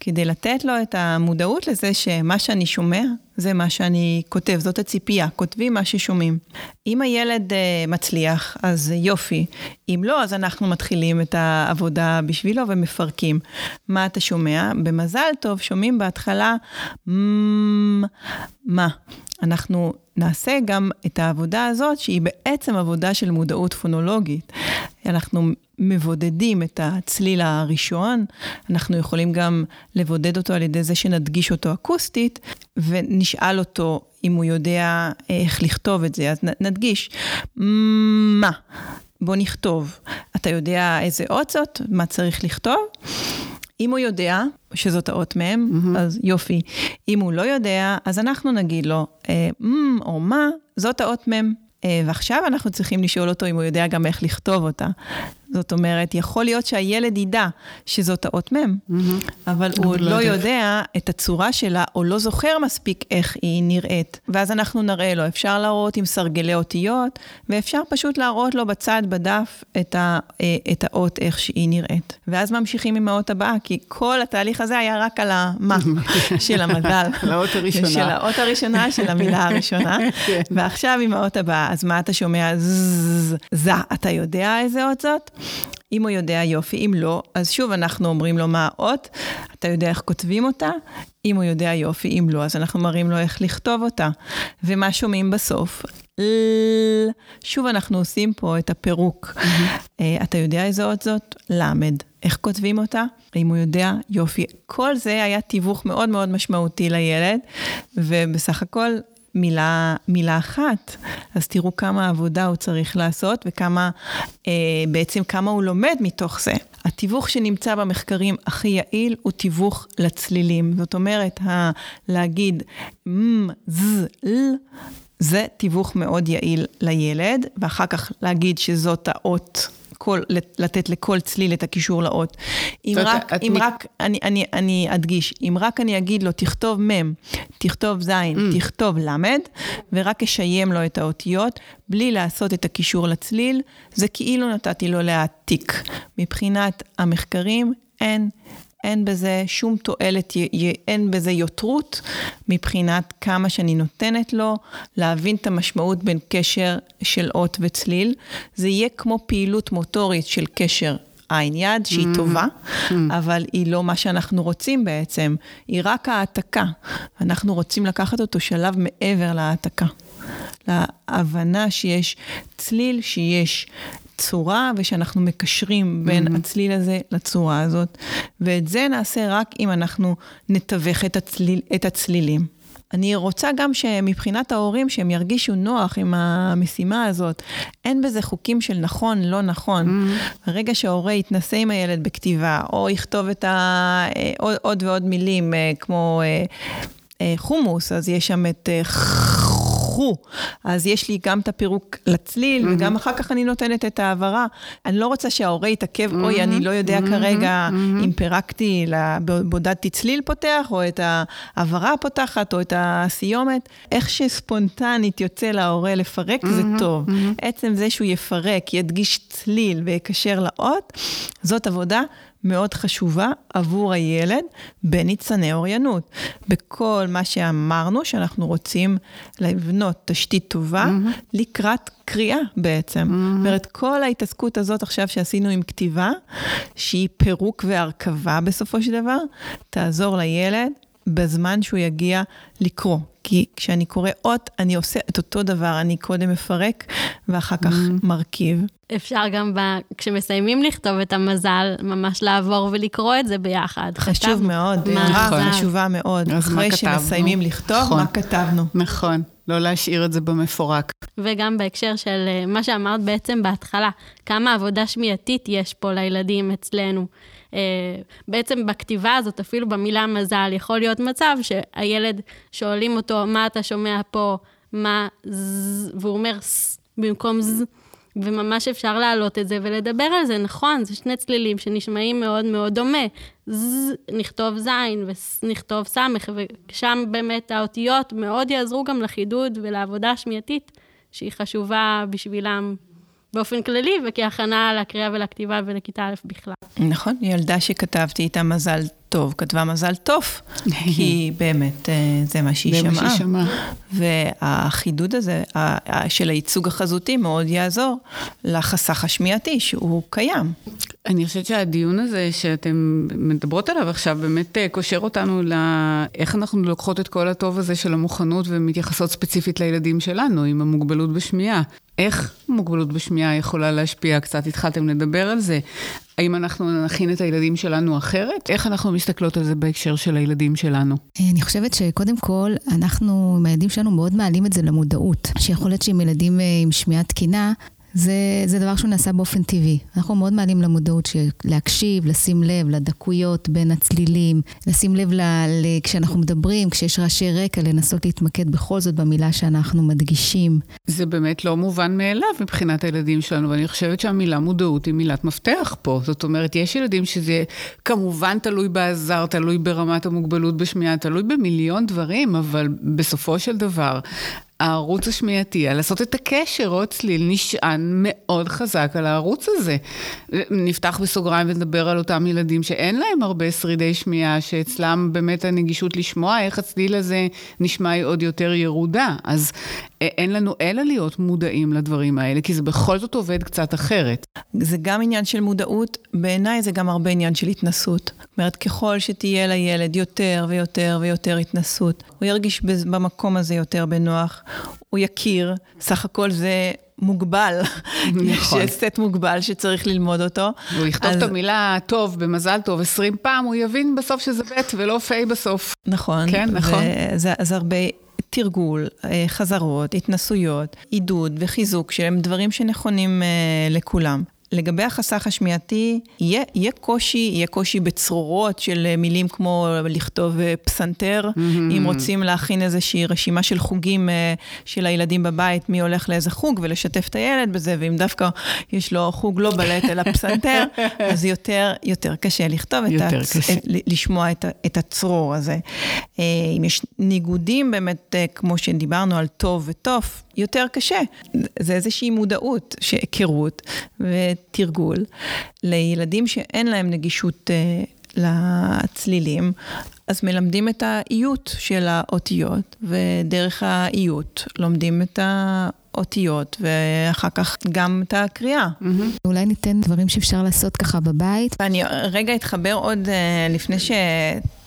כדי לתת לו את המודעות לזה שמה שאני שומע זה מה שאני כותב, זאת הציפייה, כותבים מה ששומעים. אם הילד uh, מצליח, אז יופי. אם לא, אז אנחנו מתחילים את העבודה בשבילו ומפרקים. מה אתה שומע? במזל טוב, שומעים בהתחלה, מה? אנחנו נעשה גם את העבודה הזאת, שהיא בעצם עבודה של מודעות פונולוגית. אנחנו מבודדים את הצליל הראשון, אנחנו יכולים גם לבודד אותו על ידי זה שנדגיש אותו אקוסטית, ונשאל אותו אם הוא יודע איך לכתוב את זה, אז נדגיש, מה? בוא נכתוב. אתה יודע איזה אות זאת? מה צריך לכתוב? אם הוא יודע שזאת האות מ', mm-hmm. אז יופי. אם הוא לא יודע, אז אנחנו נגיד לו, אה, או מה, זאת האות מ'. אה, ועכשיו אנחנו צריכים לשאול אותו אם הוא יודע גם איך לכתוב אותה. זאת אומרת, יכול להיות שהילד ידע שזאת האות מ', mm-hmm. אבל הוא לא, לא יודע את הצורה שלה, או לא זוכר מספיק איך היא נראית. ואז אנחנו נראה לו, אפשר להראות עם סרגלי אותיות, ואפשר פשוט להראות לו בצד, בדף, את, ה, אה, את האות איך שהיא נראית. ואז ממשיכים עם האות הבאה, כי כל התהליך הזה היה רק על המה של המזל. על האות הראשונה. של האות הראשונה, של המילה הראשונה. כן. ועכשיו עם האות הבאה, אז מה אתה שומע? זה, אתה יודע איזה אות זאת? אם הוא יודע, יופי. אם לא, אז שוב אנחנו אומרים לו מה האות, אתה יודע איך כותבים אותה? אם הוא יודע, יופי. אם לא, אז אנחנו מראים לו איך לכתוב אותה. ומה שומעים בסוף? שוב אנחנו עושים פה את הפירוק. Mm-hmm. אתה יודע איזה אות זאת? למד. איך כותבים אותה? אם הוא יודע, יופי. כל זה היה תיווך מאוד מאוד משמעותי לילד, ובסך הכל מילה, מילה אחת, אז תראו כמה עבודה הוא צריך לעשות וכמה, אה, בעצם כמה הוא לומד מתוך זה. התיווך שנמצא במחקרים הכי יעיל הוא תיווך לצלילים. זאת אומרת, ה- להגיד מ, ז, ל, זה תיווך מאוד יעיל לילד, ואחר כך להגיד שזאת האות. כל, לתת לכל צליל את הקישור לאות. אם רק, אם מ... רק, אני, אני, אני אדגיש, אם רק אני אגיד לו, תכתוב מ', תכתוב ז', mm. תכתוב ל', ורק אשיים לו את האותיות, בלי לעשות את הקישור לצליל, זה כאילו נתתי לו להעתיק. מבחינת המחקרים, אין אין בזה שום תועלת, אין בזה יותרות מבחינת כמה שאני נותנת לו, להבין את המשמעות בין קשר של אות וצליל. זה יהיה כמו פעילות מוטורית של קשר עין יד, שהיא mm-hmm. טובה, mm-hmm. אבל היא לא מה שאנחנו רוצים בעצם, היא רק העתקה. אנחנו רוצים לקחת אותו שלב מעבר להעתקה. להבנה שיש צליל, שיש צורה ושאנחנו מקשרים בין mm-hmm. הצליל הזה לצורה הזאת. ואת זה נעשה רק אם אנחנו נתווך את, הצליל, את הצלילים. אני רוצה גם שמבחינת ההורים, שהם ירגישו נוח עם המשימה הזאת. אין בזה חוקים של נכון, לא נכון. Mm-hmm. ברגע שההורה יתנסה עם הילד בכתיבה, או יכתוב את ה... אה, עוד, עוד ועוד מילים, אה, כמו אה, חומוס, אז יש שם את... חו. אז יש לי גם את הפירוק לצליל, mm-hmm. וגם אחר כך אני נותנת את ההעברה. אני לא רוצה שההורה יתעכב, mm-hmm. אוי, אני לא יודע mm-hmm. כרגע mm-hmm. אם פירקתי, בודדתי צליל פותח, או את ההעברה הפותחת, או את הסיומת. איך שספונטנית יוצא להורה לפרק, mm-hmm. זה טוב. Mm-hmm. עצם זה שהוא יפרק, ידגיש צליל ויקשר לאות, זאת עבודה מאוד חשובה עבור הילד בניצני אוריינות. בכל מה שאמרנו שאנחנו רוצים לבנות תשתית טובה mm-hmm. לקראת קריאה בעצם. Mm-hmm. זאת אומרת, כל ההתעסקות הזאת עכשיו שעשינו עם כתיבה, שהיא פירוק והרכבה בסופו של דבר, תעזור לילד בזמן שהוא יגיע לקרוא. כי כשאני קורא אות, אני עושה את אותו דבר, אני קודם מפרק ואחר כך mm-hmm. מרכיב. אפשר גם ב... כשמסיימים לכתוב את המזל, ממש לעבור ולקרוא את זה ביחד. חשוב כתב... מאוד, הערה חשובה מאוד. אחרי שמסיימים לכתוב, נכון. מה כתבנו. נכון. לא להשאיר את זה במפורק. וגם בהקשר של אה, מה שאמרת בעצם בהתחלה, כמה עבודה שמיעתית יש פה לילדים אצלנו. אה, בעצם בכתיבה הזאת, אפילו במילה מזל, יכול להיות מצב שהילד, שואלים אותו, מה אתה שומע פה? מה ז, והוא אומר ס במקום ז, וממש אפשר להעלות את זה ולדבר על זה, נכון, זה שני צלילים שנשמעים מאוד מאוד דומה. ז, נכתוב זין ונכתוב סמך, ושם באמת האותיות מאוד יעזרו גם לחידוד ולעבודה השמיעתית, שהיא חשובה בשבילם באופן כללי, וכהכנה לקריאה ולכתיבה ולכיתה א' בכלל. נכון, ילדה שכתבתי איתה מזל טוב, כתבה מזל טוב, כי באמת אה, זה מה שהיא שמעה. זה מה שהיא שמעה. והחידוד הזה של הייצוג החזותי מאוד יעזור לחסך השמיעתי שהוא קיים. אני חושבת שהדיון הזה שאתם מדברות עליו עכשיו באמת אה, קושר אותנו לאיך אנחנו לוקחות את כל הטוב הזה של המוכנות ומתייחסות ספציפית לילדים שלנו עם המוגבלות בשמיעה. איך מוגבלות בשמיעה יכולה להשפיע? קצת התחלתם לדבר על זה. האם אנחנו נכין את הילדים שלנו אחרת? איך אנחנו מסתכלות על זה בהקשר של הילדים שלנו? אני חושבת שקודם כל, אנחנו עם הילדים שלנו מאוד מעלים את זה למודעות. שיכול להיות שעם ילדים אה, עם שמיעה תקינה, זה, זה דבר שהוא נעשה באופן טבעי. אנחנו מאוד מעלים למודעות של להקשיב, לשים לב לדקויות בין הצלילים, לשים לב ל, ל, כשאנחנו מדברים, כשיש רעשי רקע, לנסות להתמקד בכל זאת במילה שאנחנו מדגישים. זה באמת לא מובן מאליו מבחינת הילדים שלנו, ואני חושבת שהמילה מודעות היא מילת מפתח פה. זאת אומרת, יש ילדים שזה כמובן תלוי בעזר, תלוי ברמת המוגבלות בשמיעה, תלוי במיליון דברים, אבל בסופו של דבר, הערוץ השמיעתי, על לעשות את הקשר או צליל, נשען מאוד חזק על הערוץ הזה. נפתח בסוגריים ונדבר על אותם ילדים שאין להם הרבה שרידי שמיעה, שאצלם באמת הנגישות לשמוע איך הצליל הזה נשמע היא עוד יותר ירודה. אז אין לנו אלא להיות מודעים לדברים האלה, כי זה בכל זאת עובד קצת אחרת. זה גם עניין של מודעות, בעיניי זה גם הרבה עניין של התנסות. זאת אומרת, ככל שתהיה לילד יותר ויותר ויותר התנסות, הוא ירגיש במקום הזה יותר בנוח, הוא יכיר, סך הכל זה מוגבל. נכון. יש סט מוגבל שצריך ללמוד אותו. הוא יכתוב אז... את המילה טוב במזל טוב 20 פעם, הוא יבין בסוף שזה ב' ולא פ' בסוף. נכון. כן, נכון. וזה, אז הרבה... תרגול, אה, חזרות, התנסויות, עידוד וחיזוק, שהם דברים שנכונים אה, לכולם. לגבי החסך השמיעתי, יהיה, יהיה קושי, יהיה קושי בצרורות של אה, מילים כמו לכתוב אה, פסנתר, mm-hmm. אם רוצים להכין איזושהי רשימה של חוגים אה, של הילדים בבית, מי הולך לאיזה חוג, ולשתף את הילד בזה, ואם דווקא יש לו חוג לא בלט אלא פסנתר, אז יותר, יותר קשה לכתוב, יותר את קשה. את, לשמוע את, את הצרור הזה. אם יש ניגודים באמת, כמו שדיברנו על טוב וטוף, יותר קשה. זה איזושהי מודעות, היכרות ותרגול לילדים שאין להם נגישות אה, לצלילים, אז מלמדים את האיות של האותיות, ודרך האיות לומדים את האותיות, ואחר כך גם את הקריאה. Mm-hmm. אולי ניתן דברים שאפשר לעשות ככה בבית. ואני רגע אתחבר עוד אה, לפני ש...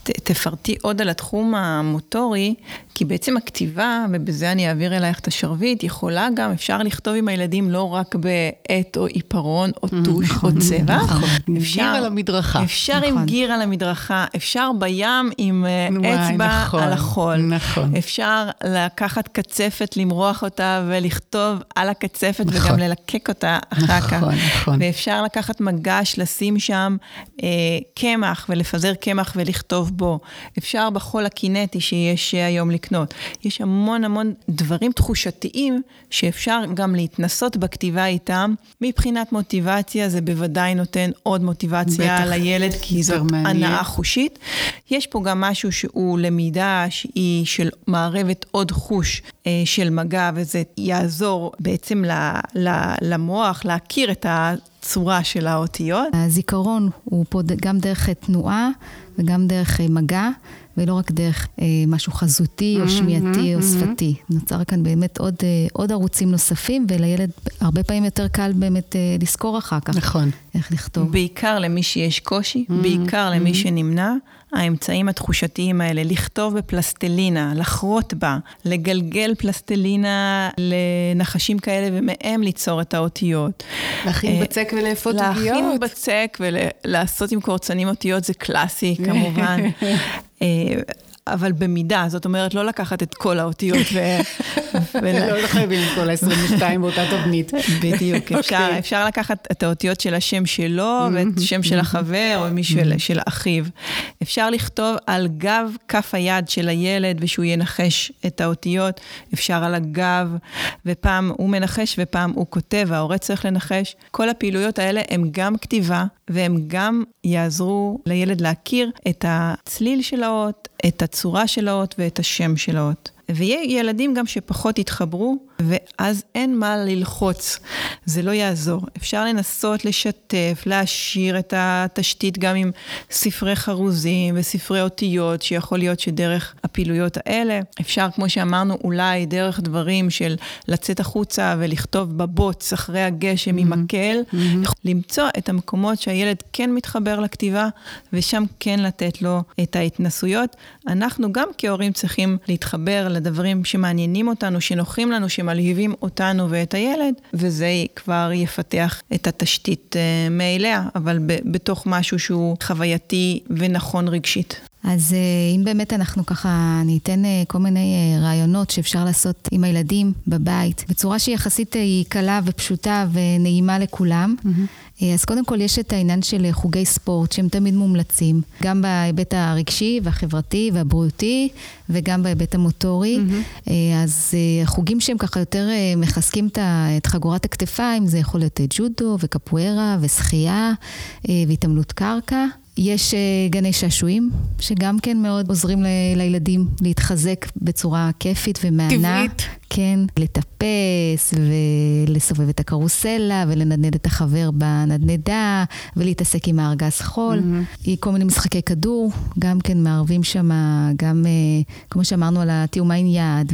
תפרטי עוד על התחום המוטורי, כי בעצם הכתיבה, ובזה אני אעביר אלייך את השרביט, יכולה גם, אפשר לכתוב עם הילדים לא רק בעט או עיפרון או mm, טוש או נכון, צבע. נכון, גיר על המדרכה. אפשר עם נכון. גיר על המדרכה, אפשר בים עם אה, אצבע על החול. נכון. אפשר לקחת קצפת, למרוח אותה ולכתוב על הקצפת וגם ללקק אותה אחר כך. נכון, נכון. ואפשר לקחת מגש, לשים שם אה, קמח ולפזר קמח ולכתוב בו. אפשר בחול הקינטי שיש היום לקנות. יש המון המון דברים תחושתיים שאפשר גם להתנסות בכתיבה איתם. מבחינת מוטיבציה זה בוודאי נותן עוד מוטיבציה בטח, לילד, כי זאת הנאה חושית. יש פה גם משהו שהוא למידה שהיא של מערבת עוד חוש אה, של מגע, וזה יעזור בעצם ל, ל, למוח להכיר את ה... הצורה של האותיות. הזיכרון הוא פה גם דרך תנועה וגם דרך אה, מגע, ולא רק דרך אה, משהו חזותי או mm-hmm, שמיעתי או mm-hmm. שפתי. נוצר כאן באמת עוד, אה, עוד ערוצים נוספים, ולילד הרבה פעמים יותר קל באמת אה, לזכור אחר כך. נכון. איך לכתוב. בעיקר למי שיש קושי, mm-hmm, בעיקר למי. שנמנע. האמצעים התחושתיים האלה, לכתוב בפלסטלינה, לחרוט בה, לגלגל פלסטלינה לנחשים כאלה ומהם ליצור את האותיות. להכין אה, בצק ולאפות עוגיות. להכין בצק ולעשות עם קורצנים אותיות זה קלאסי כמובן. אה, אבל במידה, זאת אומרת, לא לקחת את כל האותיות ו... לא חייבים את כל ה-22 באותה תבנית. בדיוק, אפשר, okay. אפשר לקחת את האותיות של השם שלו ואת השם של החבר או מישהו של אחיו. אפשר לכתוב על גב כף היד של הילד ושהוא ינחש את האותיות, אפשר על הגב, ופעם הוא מנחש ופעם הוא כותב, ההורה צריך לנחש. כל הפעילויות האלה הן גם כתיבה, והם גם יעזרו לילד להכיר את הצליל של האות, את הצורה של האות ואת השם של האות. ויהיה ילדים גם שפחות יתחברו, ואז אין מה ללחוץ, זה לא יעזור. אפשר לנסות לשתף, להעשיר את התשתית גם עם ספרי חרוזים וספרי אותיות, שיכול להיות שדרך הפעילויות האלה, אפשר, כמו שאמרנו, אולי דרך דברים של לצאת החוצה ולכתוב בבוץ אחרי הגשם mm-hmm. עם מקל, mm-hmm. למצוא את המקומות שהילד כן מתחבר לכתיבה, ושם כן לתת לו את ההתנסויות. אנחנו גם כהורים צריכים להתחבר לדברים שמעניינים אותנו, שנוחים לנו, שמלהיבים אותנו ואת הילד, וזה כבר יפתח את התשתית uh, מאליה, אבל ב- בתוך משהו שהוא חווייתי ונכון רגשית. אז אה, אם באמת אנחנו ככה ניתן אה, כל מיני רעיונות שאפשר לעשות עם הילדים בבית, בצורה שהיא יחסית היא קלה ופשוטה ונעימה לכולם, mm-hmm. אה, אז קודם כל יש את העניין של חוגי ספורט שהם תמיד מומלצים, גם בהיבט הרגשי והחברתי והבריאותי וגם בהיבט המוטורי. Mm-hmm. אז אה, חוגים שהם ככה יותר מחזקים את חגורת הכתפיים, זה יכול להיות ג'ודו וקפוארה ושחייה והתעמלות קרקע. יש גני שעשועים, שגם כן מאוד עוזרים ל- לילדים להתחזק בצורה כיפית ומהנה. טבעית. כן, לטפס ולסובב את הקרוסלה ולנדנד את החבר בנדנדה ולהתעסק עם הארגז חול. Mm-hmm. כל מיני משחקי כדור, גם כן מערבים שם, גם אה, כמו שאמרנו על התיאום עין יד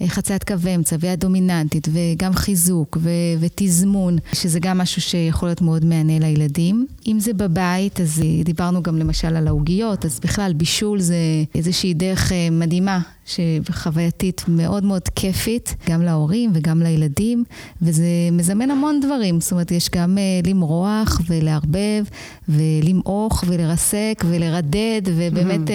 וחציית קווי אמצע והדומיננטית וגם חיזוק ו- ותזמון, שזה גם משהו שיכול להיות מאוד מהנה לילדים. אם זה בבית, אז אה, דיברנו גם למשל על העוגיות, אז בכלל בישול זה איזושהי דרך אה, מדהימה וחווייתית מאוד מאוד כיפית, גם להורים וגם לילדים, וזה מזמן המון דברים. זאת אומרת, יש גם uh, למרוח ולערבב, ולמעוך ולרסק ולרדד, ובאמת uh,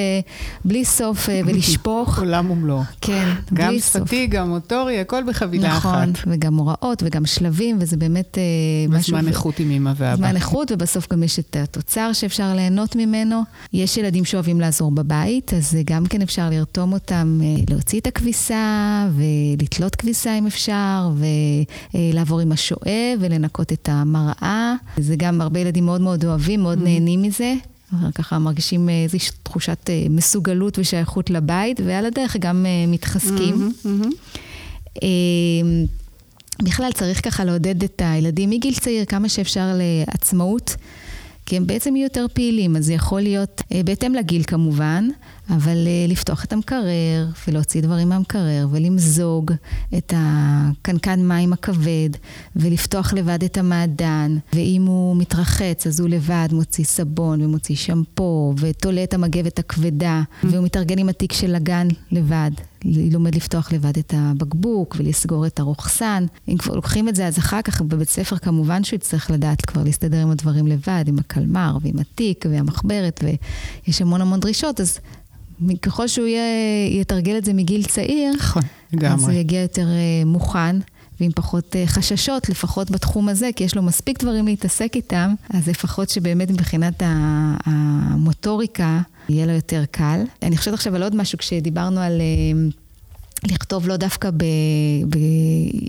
בלי סוף uh, ולשפוך. עולם ומלואו. כן, בלי סוף. גם שפתי, גם מוטורי, הכל בחבילה נכון, אחת. נכון, וגם הוראות וגם שלבים, וזה באמת uh, משהו... וזמן איכות עם אמא ואבא. זמן איכות, ובסוף גם יש את התוצר שאפשר ליהנות ממנו. יש ילדים שאוהבים לעזור בבית, אז גם כן אפשר לרתום אותם להוציא את הכביסה ולתלות כביסה אם אפשר, ולעבור עם השואב ולנקות את המראה. זה גם הרבה ילדים מאוד מאוד אוהבים, מאוד mm-hmm. נהנים מזה. ככה מרגישים איזושהי תחושת אה, מסוגלות ושייכות לבית, ועל הדרך גם אה, מתחזקים. Mm-hmm, mm-hmm. בכלל צריך ככה לעודד את הילדים מגיל צעיר כמה שאפשר לעצמאות. כי הם בעצם יהיו יותר פעילים, אז זה יכול להיות אה, בהתאם לגיל כמובן, אבל אה, לפתוח את המקרר ולהוציא דברים מהמקרר ולמזוג את הקנקן מים הכבד ולפתוח לבד את המעדן, ואם הוא מתרחץ אז הוא לבד מוציא סבון ומוציא שמפו ותולה את המגבת הכבדה, והוא מתארגן עם התיק של הגן לבד. לומד לפתוח לבד את הבקבוק ולסגור את הרוכסן. אם כבר לוקחים את זה, אז אחר כך בבית ספר כמובן שהוא יצטרך לדעת כבר להסתדר עם הדברים לבד, עם הקלמר ועם התיק והמחברת, ויש המון המון דרישות, אז ככל שהוא יהיה, יתרגל את זה מגיל צעיר, נכון, לגמרי. אז הוא יגיע יותר uh, מוכן. ועם פחות uh, חששות, לפחות בתחום הזה, כי יש לו מספיק דברים להתעסק איתם, אז לפחות שבאמת מבחינת המוטוריקה, יהיה לו יותר קל. אני חושבת עכשיו על עוד משהו, כשדיברנו על... Uh, לכתוב לא דווקא ב, ב,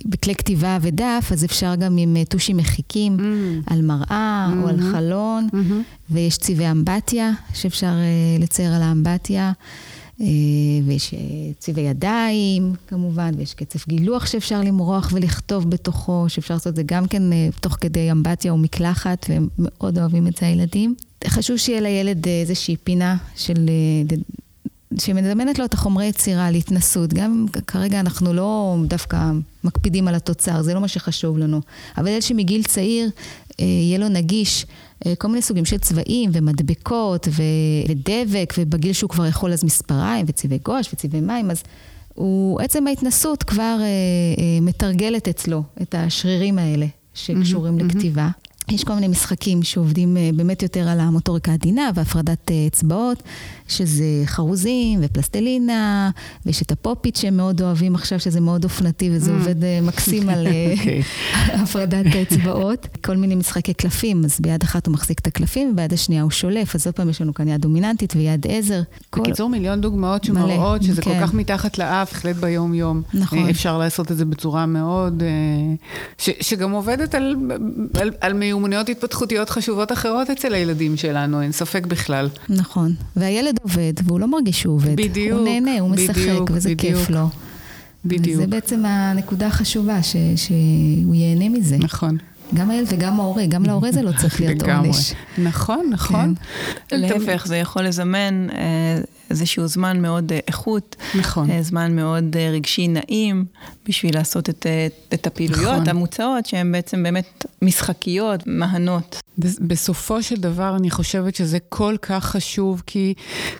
בכלי כתיבה ודף, אז אפשר גם עם אה, טושים מחיקים, mm. על מראה mm-hmm. או על mm-hmm. חלון, mm-hmm. ויש צבעי אמבטיה שאפשר uh, לצייר על האמבטיה, uh, ויש uh, צבעי ידיים כמובן, ויש קצף גילוח שאפשר למרוח ולכתוב בתוכו, שאפשר לעשות את זה גם כן uh, תוך כדי אמבטיה או מקלחת, והם מאוד אוהבים את זה הילדים. חשוב שיהיה לילד איזושהי פינה של שמזמנת לו את החומרי יצירה להתנסות. גם כרגע אנחנו לא דווקא מקפידים על התוצר, זה לא מה שחשוב לנו. אבל ילד שמגיל צעיר אה, יהיה לו נגיש אה, כל מיני סוגים של צבעים ומדבקות ו... ודבק, ובגיל שהוא כבר יכול אז מספריים וצבעי גואש וצבעי מים, אז הוא, עצם ההתנסות כבר אה, אה, מתרגלת אצלו את השרירים האלה שקשורים mm-hmm, לכתיבה. Mm-hmm. יש כל מיני משחקים שעובדים אה, באמת יותר על המוטוריקה העדינה והפרדת אה, אצבעות, שזה חרוזים ופלסטלינה, ויש את הפופיט שהם מאוד אוהבים עכשיו, שזה מאוד אופנתי וזה mm. עובד אה, מקסים על. אוקיי. הפרדת האצבעות. כל מיני משחקי קלפים, אז ביד אחת הוא מחזיק את הקלפים וביד השנייה הוא שולף, אז עוד פעם יש לנו כאן יד דומיננטית ויד עזר. בקיצור, כל... מיליון דוגמאות שמראות שזה כן. כל כך מתחת לאף, בהחלט ביום-יום. נכון. אפשר לעשות את זה בצורה מאוד... ש, שגם עובדת על, על, על מיומנויות התפתחותיות חשובות אחרות אצל הילדים שלנו, אין ספק בכלל. נכון, והילד עובד, והוא לא מרגיש שהוא עובד. בדיוק, הוא נהנה, הוא משחק, בדיוק, וזה בדיוק. כיף לו. בדיוק. וזה בעצם הנקודה החשובה, ש, שהוא ייהנה מזה. נכון. גם הילד וגם ההורה, גם להורה זה לא צריך להיות עונש. נכון, נכון. כן. להפך, זה יכול לזמן אה, איזשהו זמן מאוד אה, איכות. נכון. אה, זמן מאוד רגשי נעים, בשביל לעשות את, את הפעילויות נכון. המוצעות, שהן בעצם באמת משחקיות, מהנות. בסופו של דבר, אני חושבת שזה כל כך חשוב, כי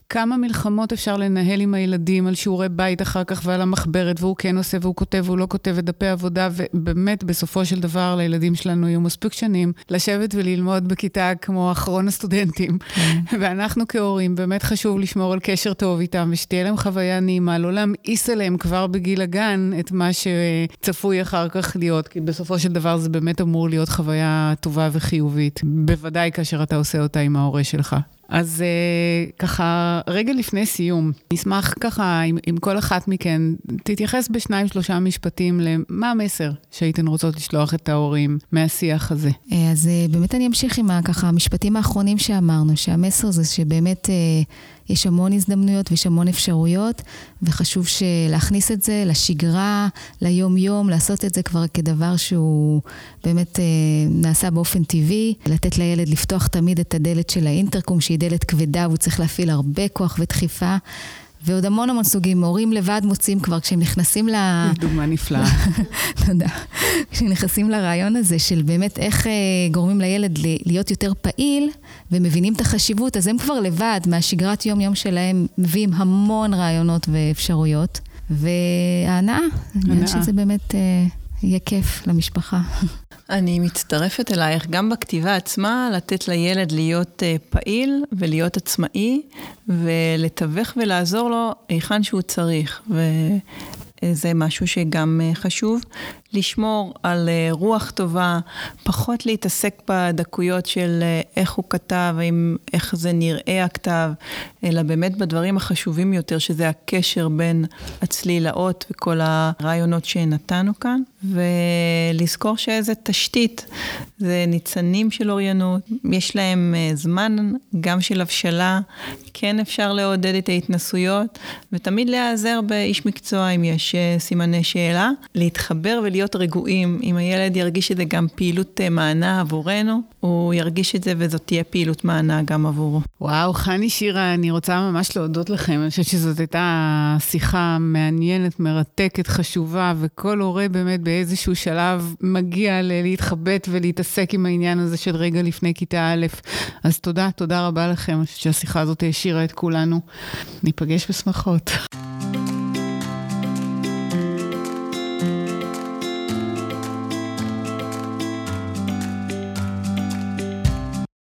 כמה מלחמות אפשר לנהל עם הילדים על שיעורי בית אחר כך ועל המחברת, והוא כן עושה והוא כותב והוא לא כותב את דפי עבודה, ובאמת, בסופו של דבר, לילדים שלנו יהיו מספיק שנים לשבת וללמוד בכיתה כמו אחרון הסטודנטים. כן. ואנחנו כהורים, באמת חשוב לשמור על קשר טוב איתם, ושתהיה להם חוויה נעימה, לא להמאיס עליהם כבר בגיל הגן את מה שצפוי אחר כך להיות, כי בסופו של דבר זה באמת אמור להיות חוויה טובה וחיובית. בוודאי כאשר אתה עושה אותה עם ההורה שלך. אז uh, ככה, רגע לפני סיום, נשמח ככה, אם, אם כל אחת מכן תתייחס בשניים, שלושה משפטים למה המסר שהייתן רוצות לשלוח את ההורים מהשיח הזה. אה, אז uh, באמת אני אמשיך עם ככה המשפטים האחרונים שאמרנו, שהמסר זה שבאמת... Uh, יש המון הזדמנויות ויש המון אפשרויות, וחשוב להכניס את זה לשגרה, ליום-יום, לעשות את זה כבר כדבר שהוא באמת אה, נעשה באופן טבעי, לתת לילד לפתוח תמיד את הדלת של האינטרקום, שהיא דלת כבדה והוא צריך להפעיל הרבה כוח ודחיפה. ועוד המון המון סוגים. הורים לבד מוצאים כבר, כשהם נכנסים ל... דוגמה נפלאה. תודה. כשהם נכנסים לרעיון הזה של באמת איך אה, גורמים לילד להיות יותר פעיל ומבינים את החשיבות, אז הם כבר לבד, מהשגרת יום-יום שלהם, מביאים המון רעיונות ואפשרויות. וההנאה, אני חושבת שזה באמת... אה, יהיה כיף למשפחה. אני מצטרפת אלייך, גם בכתיבה עצמה, לתת לילד להיות uh, פעיל ולהיות עצמאי, ולתווך ולעזור לו היכן שהוא צריך. וזה משהו שגם uh, חשוב. לשמור על אה, רוח טובה, פחות להתעסק בדקויות של אה, איך הוא כתב, האם, איך זה נראה הכתב, אלא באמת בדברים החשובים יותר, שזה הקשר בין הצלילאות וכל הרעיונות שנתנו כאן, ולזכור שאיזה תשתית, זה ניצנים של אוריינות, יש להם אה, זמן גם של הבשלה, כן אפשר לעודד את ההתנסויות, ותמיד להיעזר באיש מקצוע אם יש סימני שאלה, להתחבר ולהיות... להיות רגועים. אם הילד ירגיש שזה גם פעילות אה, מענה עבורנו, הוא ירגיש את זה וזאת תהיה פעילות מענה גם עבורו. וואו, חני שירה, אני רוצה ממש להודות לכם. אני חושבת שזאת הייתה שיחה מעניינת, מרתקת, חשובה, וכל הורה באמת באיזשהו שלב מגיע להתחבט ולהתעסק עם העניין הזה של רגע לפני כיתה א'. אז תודה, תודה רבה לכם. אני חושבת שהשיחה הזאת העשירה את כולנו. ניפגש בשמחות.